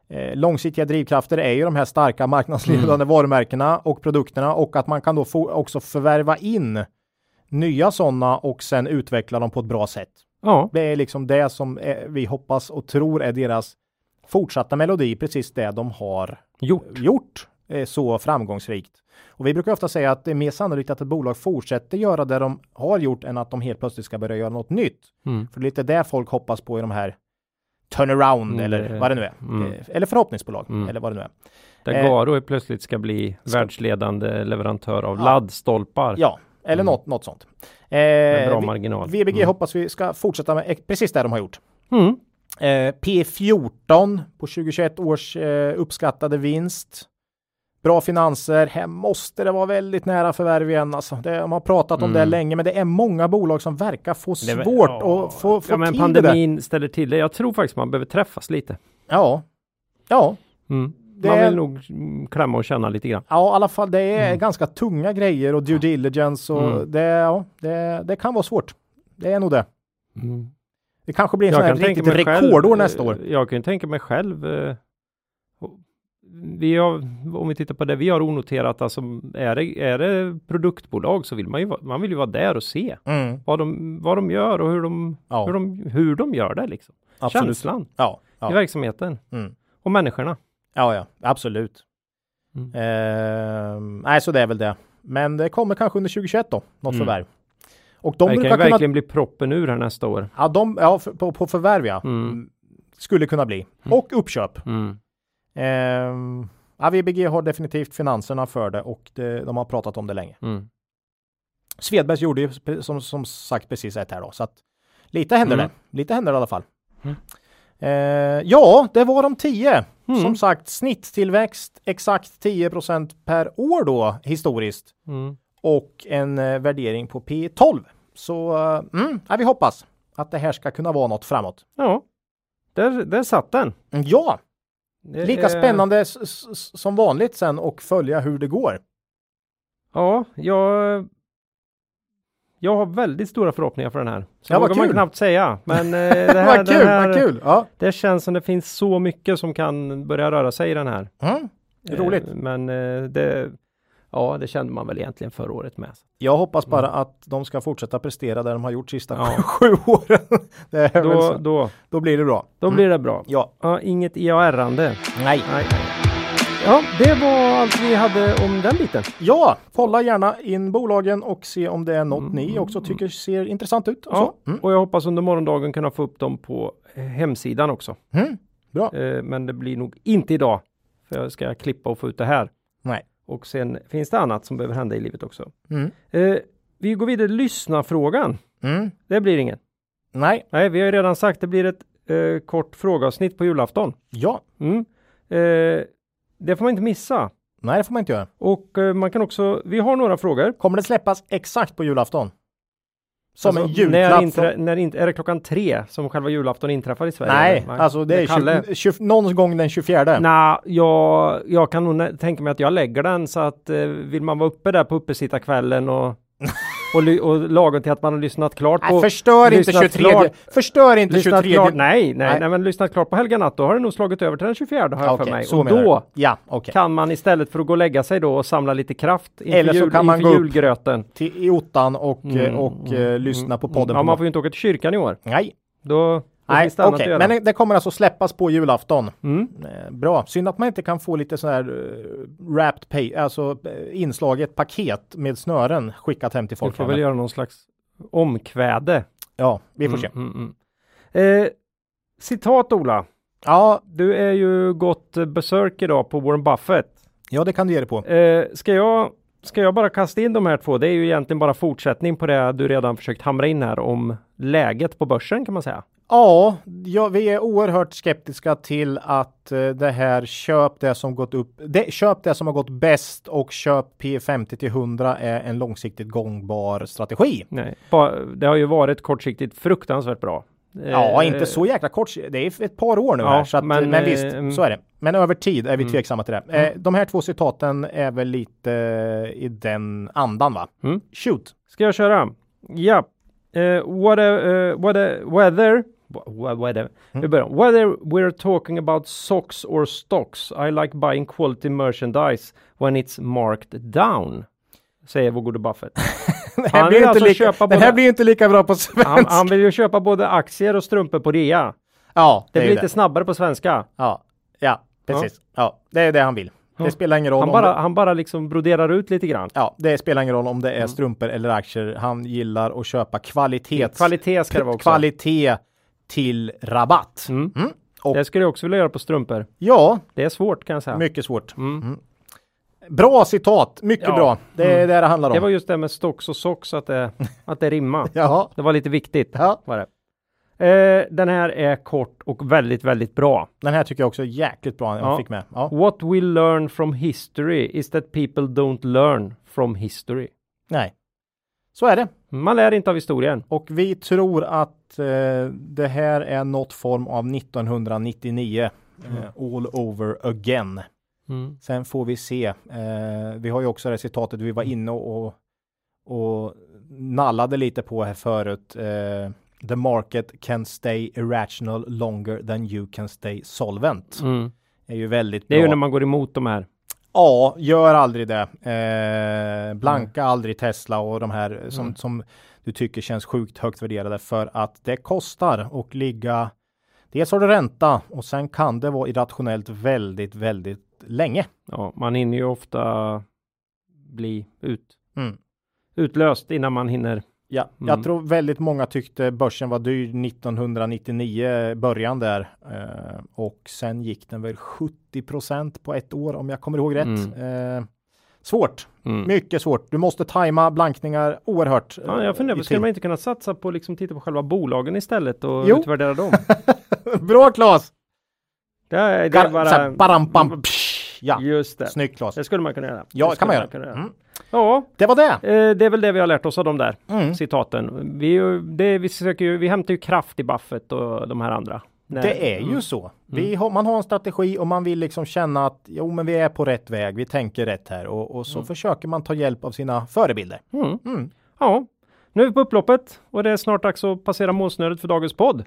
Eh, långsiktiga drivkrafter är ju de här starka marknadsledande Mm. varumärkena och produkterna och att man kan då få också förvärva in nya sådana och sen utveckla dem på ett bra sätt. Ja. Det är liksom det som eh, vi hoppas och tror är deras fortsatta melodi, precis det de har Gjort. gjort eh, så framgångsrikt. Och vi brukar ofta säga att det är mer sannolikt att ett bolag fortsätter göra det de har gjort än att de helt plötsligt ska börja göra något nytt. Mm. För det är lite det folk hoppas på i de här turnaround Mm, eller vad det nu är. mm. Eh, Eller förhoppningsbolag Mm. eller vad det nu är. Där Eh, Garo är plötsligt ska bli ska- världsledande leverantör av Ja. laddstolpar. Ja, eller Mm. något, något sånt. Med Eh, bra vi- marginal. VBG Mm. hoppas vi ska fortsätta med precis det de har gjort. Mm. Eh, P14 på 2021 års eh, uppskattade vinst. Bra finanser. Här måste det vara väldigt nära förvärv igen. Alltså, det, de har pratat om det Mm. länge, men det är många bolag som verkar få Det svårt ja. att få, få Ja, men till det pandemin ställer till det. Jag tror faktiskt man behöver träffas lite. Ja. Ja. Mm. Det Man är- vill nog mm, klämma och känna lite grann. Ja, i alla fall det är Mm. ganska tunga grejer och due diligence och Mm. det, ja, det, det kan vara svårt. Det är nog det. Mm. Det kanske blir en sån här riktigt rekordår själv, nästa eh, år. Jag kan tänka mig själv. eh, Vi har, om vi tittar på det vi har onoterat, alltså är det, är det produktbolag så vill man ju, man vill ju vara där och se Mm. vad de, vad de gör och hur de, Ja, hur de, hur de gör det liksom. absolut. Känslan Ja, i ja. verksamheten Mm. och människorna. Ja, ja, absolut. Mm. Ehm, nej, så det är väl det. Men det kommer kanske under 2021 då, något Mm. förvärv. Och de det kan ju kunna... verkligen bli proppen ur här nästa år. Ja, de, ja för, på, på förvärv ja. Mm. Skulle kunna bli. Mm. Och uppköp. Mm. Ehm, ja, VBG har definitivt finanserna för det och det, de har pratat om det länge. Mm. Svedbergs gjorde ju som, som sagt precis ett här då. Så att Lite händer Mm. det. Lite händer det i alla fall. Mm. Eh, ja, det var de 10. Mm. Som sagt, snitttillväxt exakt 10% per år då historiskt Mm. och en eh, värdering på P12. Så eh, mm, ja, vi hoppas att det här ska kunna vara något framåt. Ja, där, där satt den. Mm, Ja, Det lika är- spännande som vanligt sen och följa hur det går. Ja, jag, jag har väldigt stora förhoppningar för den här. Så Ja, vågar man knappt säga. Men eh, det, här, vad kul, här, vad kul! Ja. det känns som det finns så mycket som kan börja röra sig i den här. Mm, roligt. Eh, Men eh, det, ja, det kände man väl egentligen förra året med. Jag hoppas bara att de ska fortsätta prestera där de har gjort sista Mm. Ja. sju åren. Då, då, Då blir det bra. då Mm. blir det bra. Ja, Ja, inget IAR-ande. nej. Nej. Ja, det var allt vi hade om den biten. Ja, kolla gärna in bolagen och se om det är något Mm, ni också tycker ser intressant ut. Och Ja. Mm. och jag hoppas under morgondagen kunna få upp dem på eh, hemsidan också. Mm. Bra. Eh, Men det blir nog inte idag. För jag ska klippa och få ut det här. Nej. Och sen finns det annat som behöver hända i livet också. Mm. Eh, vi går vidare. Lyssna frågan. Mm. Det blir ingen. Nej, Nej, vi har ju redan sagt det blir ett eh, kort frågeavsnitt på julafton. ja, Mm. Eh, det får man inte missa. nej det får man inte göra. Och eh, man kan också, vi har några frågor. Kommer det släppas exakt på julafton? Som en Alltså, julklapp? När, inträ, när inte, är det klockan tre som själva julafton inträffar i Sverige? Nej, eller? alltså det är Kalle. 20, 20, någon gång den 24. Nej, jag, jag kan nog tänka mig att jag lägger den så att eh, vill man vara uppe där på uppesittarkvällen och, och, och lagom till att man har lyssnat klart på... Nej, förstör inte lyssnat 23. klart- Förstör inte lyssnat 23. klart, nej, nej, Nej. nej, men lyssnat klart på Helga natt, då har det nog slagit över till den 24 har jag Okej, för mig. så Och då. Ja, okej. kan man istället för att gå och lägga sig då och samla lite kraft inför, Eller så jul, kan man gå julgröten. Till i ottan och, Mm, eh, och eh, lyssna på podden. Ja, på man får ju inte åka till kyrkan i år. Nej, då nej okej. göra. Men det kommer alltså släppas på julafton. Mm. Eh, Bra. Synd att man inte kan få lite sån här uh, wrapped pay, alltså eh, inslaget paket med snören skickat hem till Vi folk. får väl göra någon slags omkväde. Ja, vi får se. Mm, mm, mm. Eh, citat Ola. Ja, Du är ju gått eh, besök idag på Warren Buffett. ja, det kan du ge dig på. Eh, ska, jag, ska jag bara kasta in de här två? Det är ju egentligen bara fortsättning på det du redan försökt hamra in här om läget på börsen kan man säga. Ja, ja, vi är oerhört skeptiska till att eh, det här köp det som gått upp, det, köp det som har gått bäst och köp P50 till 100 är en långsiktigt gångbar strategi. Nej. Det har ju varit kortsiktigt fruktansvärt bra. Ja, Eh, inte så jäkla kort. Det är ett par år nu Ja, här, så att, men, men, visst, eh, så är det. Men över tid är vi Mm. tveksamma till det. Eh, de här två citaten är väl lite i den andan, va? Mm. Shoot. Ska jag köra? Ja. Uh, whatever, uh, whether, whether, wh- whether, vi börjar. Whether we're talking about socks or stocks, I like buying quality merchandise when it's marked down. Säger vår gode Buffett. Det här, Han blir alltså lika, köpa den här både- blir inte lika bra på svenska. Han, han vill ju köpa både aktier och strumpor på rea. ja, Det är blir lite snabbare på svenska. Ja, ja, precis. Ja. det är det han vill. Ja. Det spelar ingen roll Han bara, det, han bara liksom broderar ut lite grann. Ja, det spelar ingen roll om det är Mm. strumpor eller aktier. Han gillar att köpa kvalitet. Kvalitet ska det vara också. Kvalitet till rabatt. Mm. Mm. Och- Det skulle jag också vilja göra på strumpor. Ja, Det är svårt kan jag säga. mycket svårt. Mm. Bra citat, mycket Ja. bra. Det är Mm. det det handlar om. Det var just det med stocks och socks att det, att det rimmar. Jaha, Det var lite viktigt. ja. Var det. Eh, den här är kort och väldigt, väldigt bra. Den här tycker jag också är jäkligt bra. Jag Ja. fick med. Ja. What we learn from history is that people don't learn from history. Nej, så är det. Man lär inte av historien. Och vi tror att eh, det här är något form av 1999. Eh, all over again. Sen får vi se. Eh, vi har ju också det citatet vi var inne och, och nallade lite på här förut. Eh, The market can stay irrational longer than you can stay solvent. Mm. är ju väldigt Det är bra. ju när man går emot de här. Ja, gör aldrig det. Eh, blanka aldrig Tesla och de här som, Mm. som du tycker känns sjukt högt värderade för att det kostar och ligga. Dels har du ränta och sen kan det vara irrationellt väldigt, väldigt länge. Ja, man hinner ju ofta bli ut, Mm. utlöst innan man hinner. Ja, Mm. jag tror väldigt många tyckte börsen var dyr 1999 början där eh, och sen gick den väl 70% på ett år om jag kommer ihåg rätt. Eh, Svårt. Mm. Mycket svårt. Du måste tajma blankningar oerhört. Ja, jag funderar i på, skulle man inte kunna satsa på liksom titta på själva bolagen istället och Jo. utvärdera dem? Bra Claes! Det är, det är bara... här, baram, bam, psh, ja, Just det. snyggt Claes. Det skulle man kunna göra. Ja, det kan man göra. kunna Mm. Ja, Det var det. eh, det är väl det vi har lärt oss av de där Mm. citaten. Vi, det, vi, försöker ju, vi hämtar ju kraft i Buffett och de här andra. Nej. Det är ju Mm. så. Vi har, man har en strategi och man vill liksom känna att jo, men vi är på rätt väg. Vi tänker rätt här och, och så försöker man ta hjälp av sina förebilder. Mm. Mm. Ja, nu är vi på upploppet och det är snart dags att passera målsnöret för dagens podd.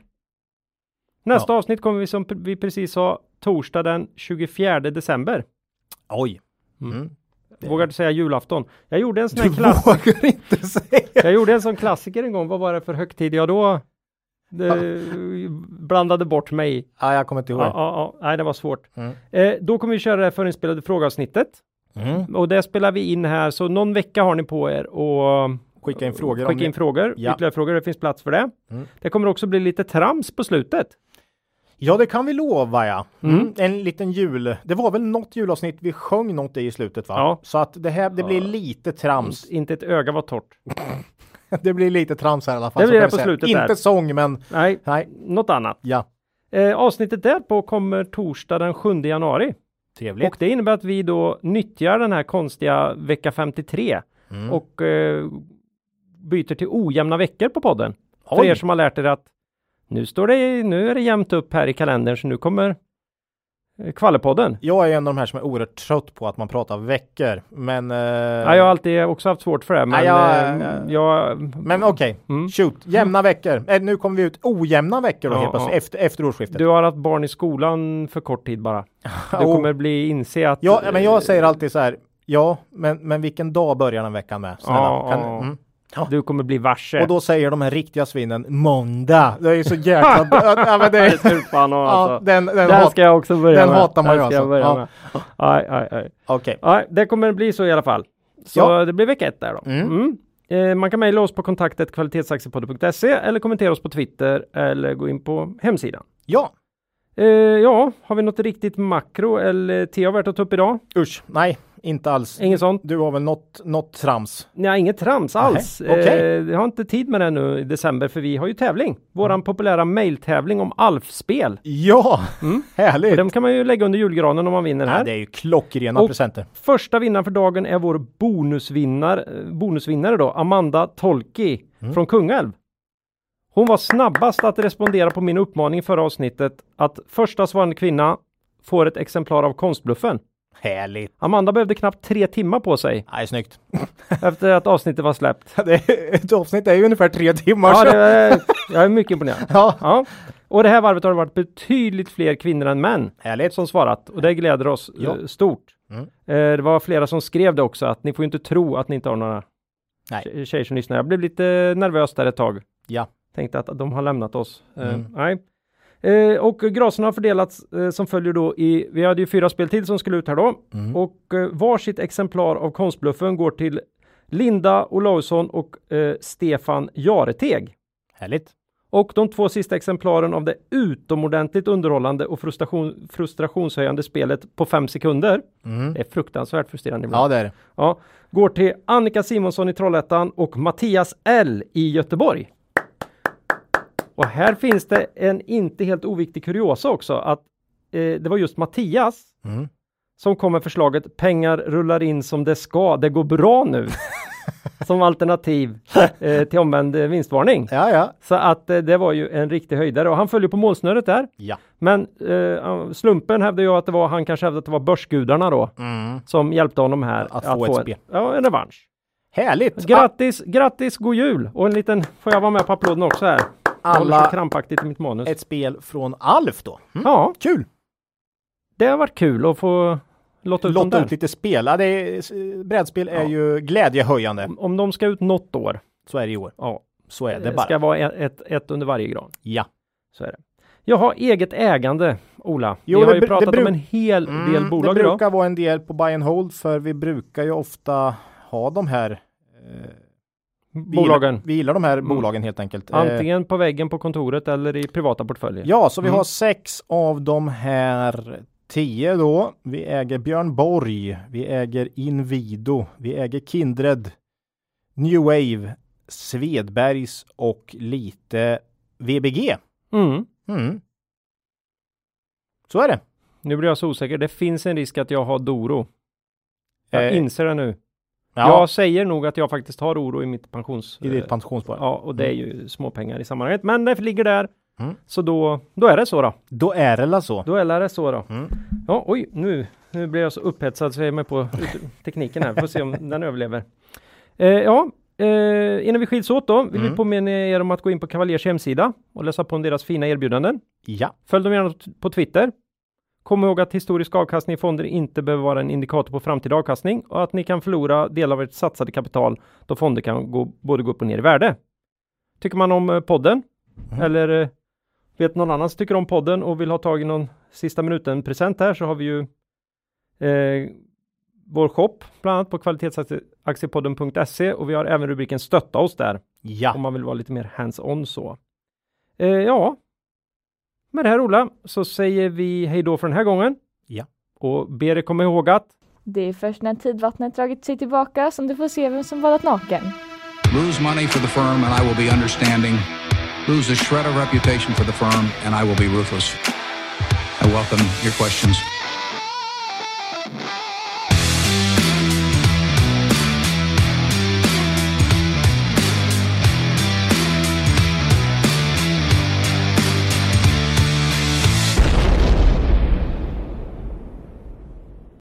Nästa avsnitt kommer vi som vi precis sa torsdag den 24 december. Oj. Mm. Mm. Vågar du säga julafton? Jag gjorde en sån här Du klass. vågar inte säga. Jag gjorde en sån klassiker en gång. Vad var det för högtid jag då det, blandade bort mig i? Ja, jag kommer inte Ja, ihåg. ja, ja. Nej, det var svårt. Mm. Eh, då kommer vi köra det här förinspelade frågeavsnittet Mm. och det spelar vi in här så någon vecka har ni på er och Skicka in frågor. skicka in ni- frågor. Ja. Ytterligare frågor. Det finns plats för det. Mm. Det kommer också bli lite trams på slutet. Ja, det kan vi lova ja. Mm. Mm. En liten jul. Det var väl något julavsnitt vi sjöng något i i slutet va? Ja. Så att det här, det blir lite trams. Inte ett öga var torrt. det blir lite trams här i alla fall. Det blir det på slutet Inte där. sång men Nej, nej. något annat. Ja. Eh, avsnittet därpå kommer torsdag den 7 januari. Trevligt. Och det innebär att vi då nyttjar den här konstiga vecka 53 Mm. och eh, byter till ojämna veckor på podden. För Oj. er som har lärt er att nu står det, nu är det jämnt upp här i kalendern så nu kommer eh, Kvallepodden. Jag är en av de här som är oerhört trött på att man pratar veckor. Men... Eh... Ja, jag har alltid också haft svårt för det, men Ja, eh, ja, jag... Men okej, Mm. shoot. Jämna veckor. Eh, nu kommer vi ut ojämna veckor då Ja, helt plötsligt ja. efter, efter årsskiftet. Du har haft barn i skolan för kort tid bara. Du Oh. kommer bli inse att... Ja, men jag säger alltid så här. Ja, men, men vilken dag börjar den veckan med? Snälla. Kan, ja. Du kommer bli varse. Och då säger de här riktiga svinen måndag. Det är så jäkla... ja, men det är ja, alltså. den, den, Den ska jag också börja den med. hatar man ju alltså. Ja. Aj, aj, aj. Okej. Nej, det kommer bli så i alla fall. Så Ja. det blir vecka ett där då. Mm. Mm. Eh, man kan mejla oss på kontaktet kvalitetsaktiepodden.se eller kommentera oss på Twitter eller gå in på hemsidan. Ja, Eh, ja, har vi något riktigt makro eller TA värt att ta upp idag? usch. Nej, inte alls. Inget sånt? Du har väl något, något trams? Nej, inget trams alls. Nej, okej. Eh, jag har inte tid med det nu i december för vi har ju tävling. Våran populära mejltävling om ALF-spel. Ja, Mm. härligt. Och den kan man ju lägga under julgranen om man vinner här. Ja, det är ju klockrena Och- presenter. Första vinnaren för dagen är vår bonusvinnare, eh, bonusvinnare då, Amanda Tolki Mm. från Kungälv. Hon var snabbast att respondera på min uppmaning i förra avsnittet att första svarande kvinna får ett exemplar av Konstbluffen. Härligt. Amanda behövde knappt tre timmar på sig Nej, snyggt. efter att avsnittet var släppt. Ett avsnitt är ju ungefär tre timmar. Ja, så- det är, jag är mycket imponerad. ja. Ja. Och det här varvet har det varit betydligt fler kvinnor än män Härligt. som svarat och det gläder oss Ja. eh, stort. Mm. Eh, det var flera som skrev det också att ni får ju inte tro att ni inte har några Nej. tje- tjejer som lyssnar. Jag blev lite nervös där ett tag. Ja. Tänkte att de har lämnat oss. Eh, Mm. nej. Eh, och graserna har fördelats eh, som följer då i, vi hade ju fyra spel till som skulle ut här då. Mm. Och eh, varsitt exemplar av konstbluffen går till Linda Olausson och eh, Stefan Jareteg. Härligt. Och de två sista exemplaren av det utomordentligt underhållande och frustration, frustrationshöjande spelet på fem sekunder. Mm. Det är fruktansvärt frustrerande ibland. Ja, det är det. Ja, går till Annika Simonsson i Trollhättan och Mattias L i Göteborg. Och här finns det en inte helt oviktig kuriosa också att eh, det var just Mattias Mm. som kom med förslaget pengar rullar in som det ska, det går bra nu. som alternativ eh, till omvänd eh, vinstvarning. Ja, ja. Så att eh, det var ju en riktig höjdare och han följer på målsnöret där. Ja. Men eh, slumpen hävdade ju att det var, han kanske hävdade att det var börsgudarna då Mm. som hjälpte honom här Att få ett en, spel. ja, en revansch. Härligt. Grattis, grattis, god jul! Och en liten, får jag vara med på applåden också här? Alla krampaktigt i mitt manus. ett spel från Alf då. Mm. Ja, Kul! det har varit kul att få låta ut dem Lotta där. ut lite spel. Ja, det är, brädspel är Ja. ju glädjehöjande. Om de ska ut något år, Så är det i år. ja, Så är det det bara. ska vara ett, ett, ett under varje gran. Ja. Så är det. Jag har eget ägande, Ola. Jo, Vi har det ju br- det pratat bru- om en hel del Mm, bolag det idag. brukar vara en del på buy and hold för vi brukar ju ofta ha de här eh, Bolagen. Vi gillar de här Mm. bolagen helt enkelt. Eh, Antingen på väggen på kontoret eller i privata portföljer. Ja, så vi Mm. har sex av de här 10 då. Vi äger Björn Borg. Vi äger Invido. Vi äger Kindred. New Wave. Svedbergs och lite VBG. Mm. Mm. Så är det. Nu blir jag så osäker. Det finns en risk att jag har Doro. Jag Eh, inser det nu. Ja, Jag säger nog att jag faktiskt har oro i mitt pensions... i ditt eh, pensionsspar. Ja, och det är ju småpengar i sammanhanget. Men det ligger där. Mm. Så då, då är det så då. Då är det la så. Då är det så då. Mm. Ja, oj, nu, nu blir jag så upphetsad så jag är med på tekniken här. Får se om den överlever. Eh, ja, eh, innan vi skiljs åt då vill vi Mm. påminna er om att gå in på Cavaliers hemsida och läsa på om deras fina erbjudanden. Ja, Följ dem gärna på Twitter. Kom ihåg att historisk avkastning i fonder inte behöver vara en indikator på framtida avkastning och att ni kan förlora del av ert satsade kapital då fonder kan gå, både gå upp och ner i värde. Tycker man om eh, podden Mm. eller eh, vet någon annan som tycker om podden och vill ha tag i någon sista minuten present här så har vi ju eh, vår shop bland annat på kvalitetsaktiepodden.se och vi har även rubriken stötta oss där om ja. man vill vara lite mer hands-on så. Eh, ja, med det här Ola så säger vi hej då för den här gången. Ja. Och ber er komma ihåg att Det är först när tidvattnet dragit sig tillbaka som du får se vem som badat naken. Lose money for the firm and I will be understanding. Lose a shred of reputation for the firm and I will be ruthless. I welcome your questions.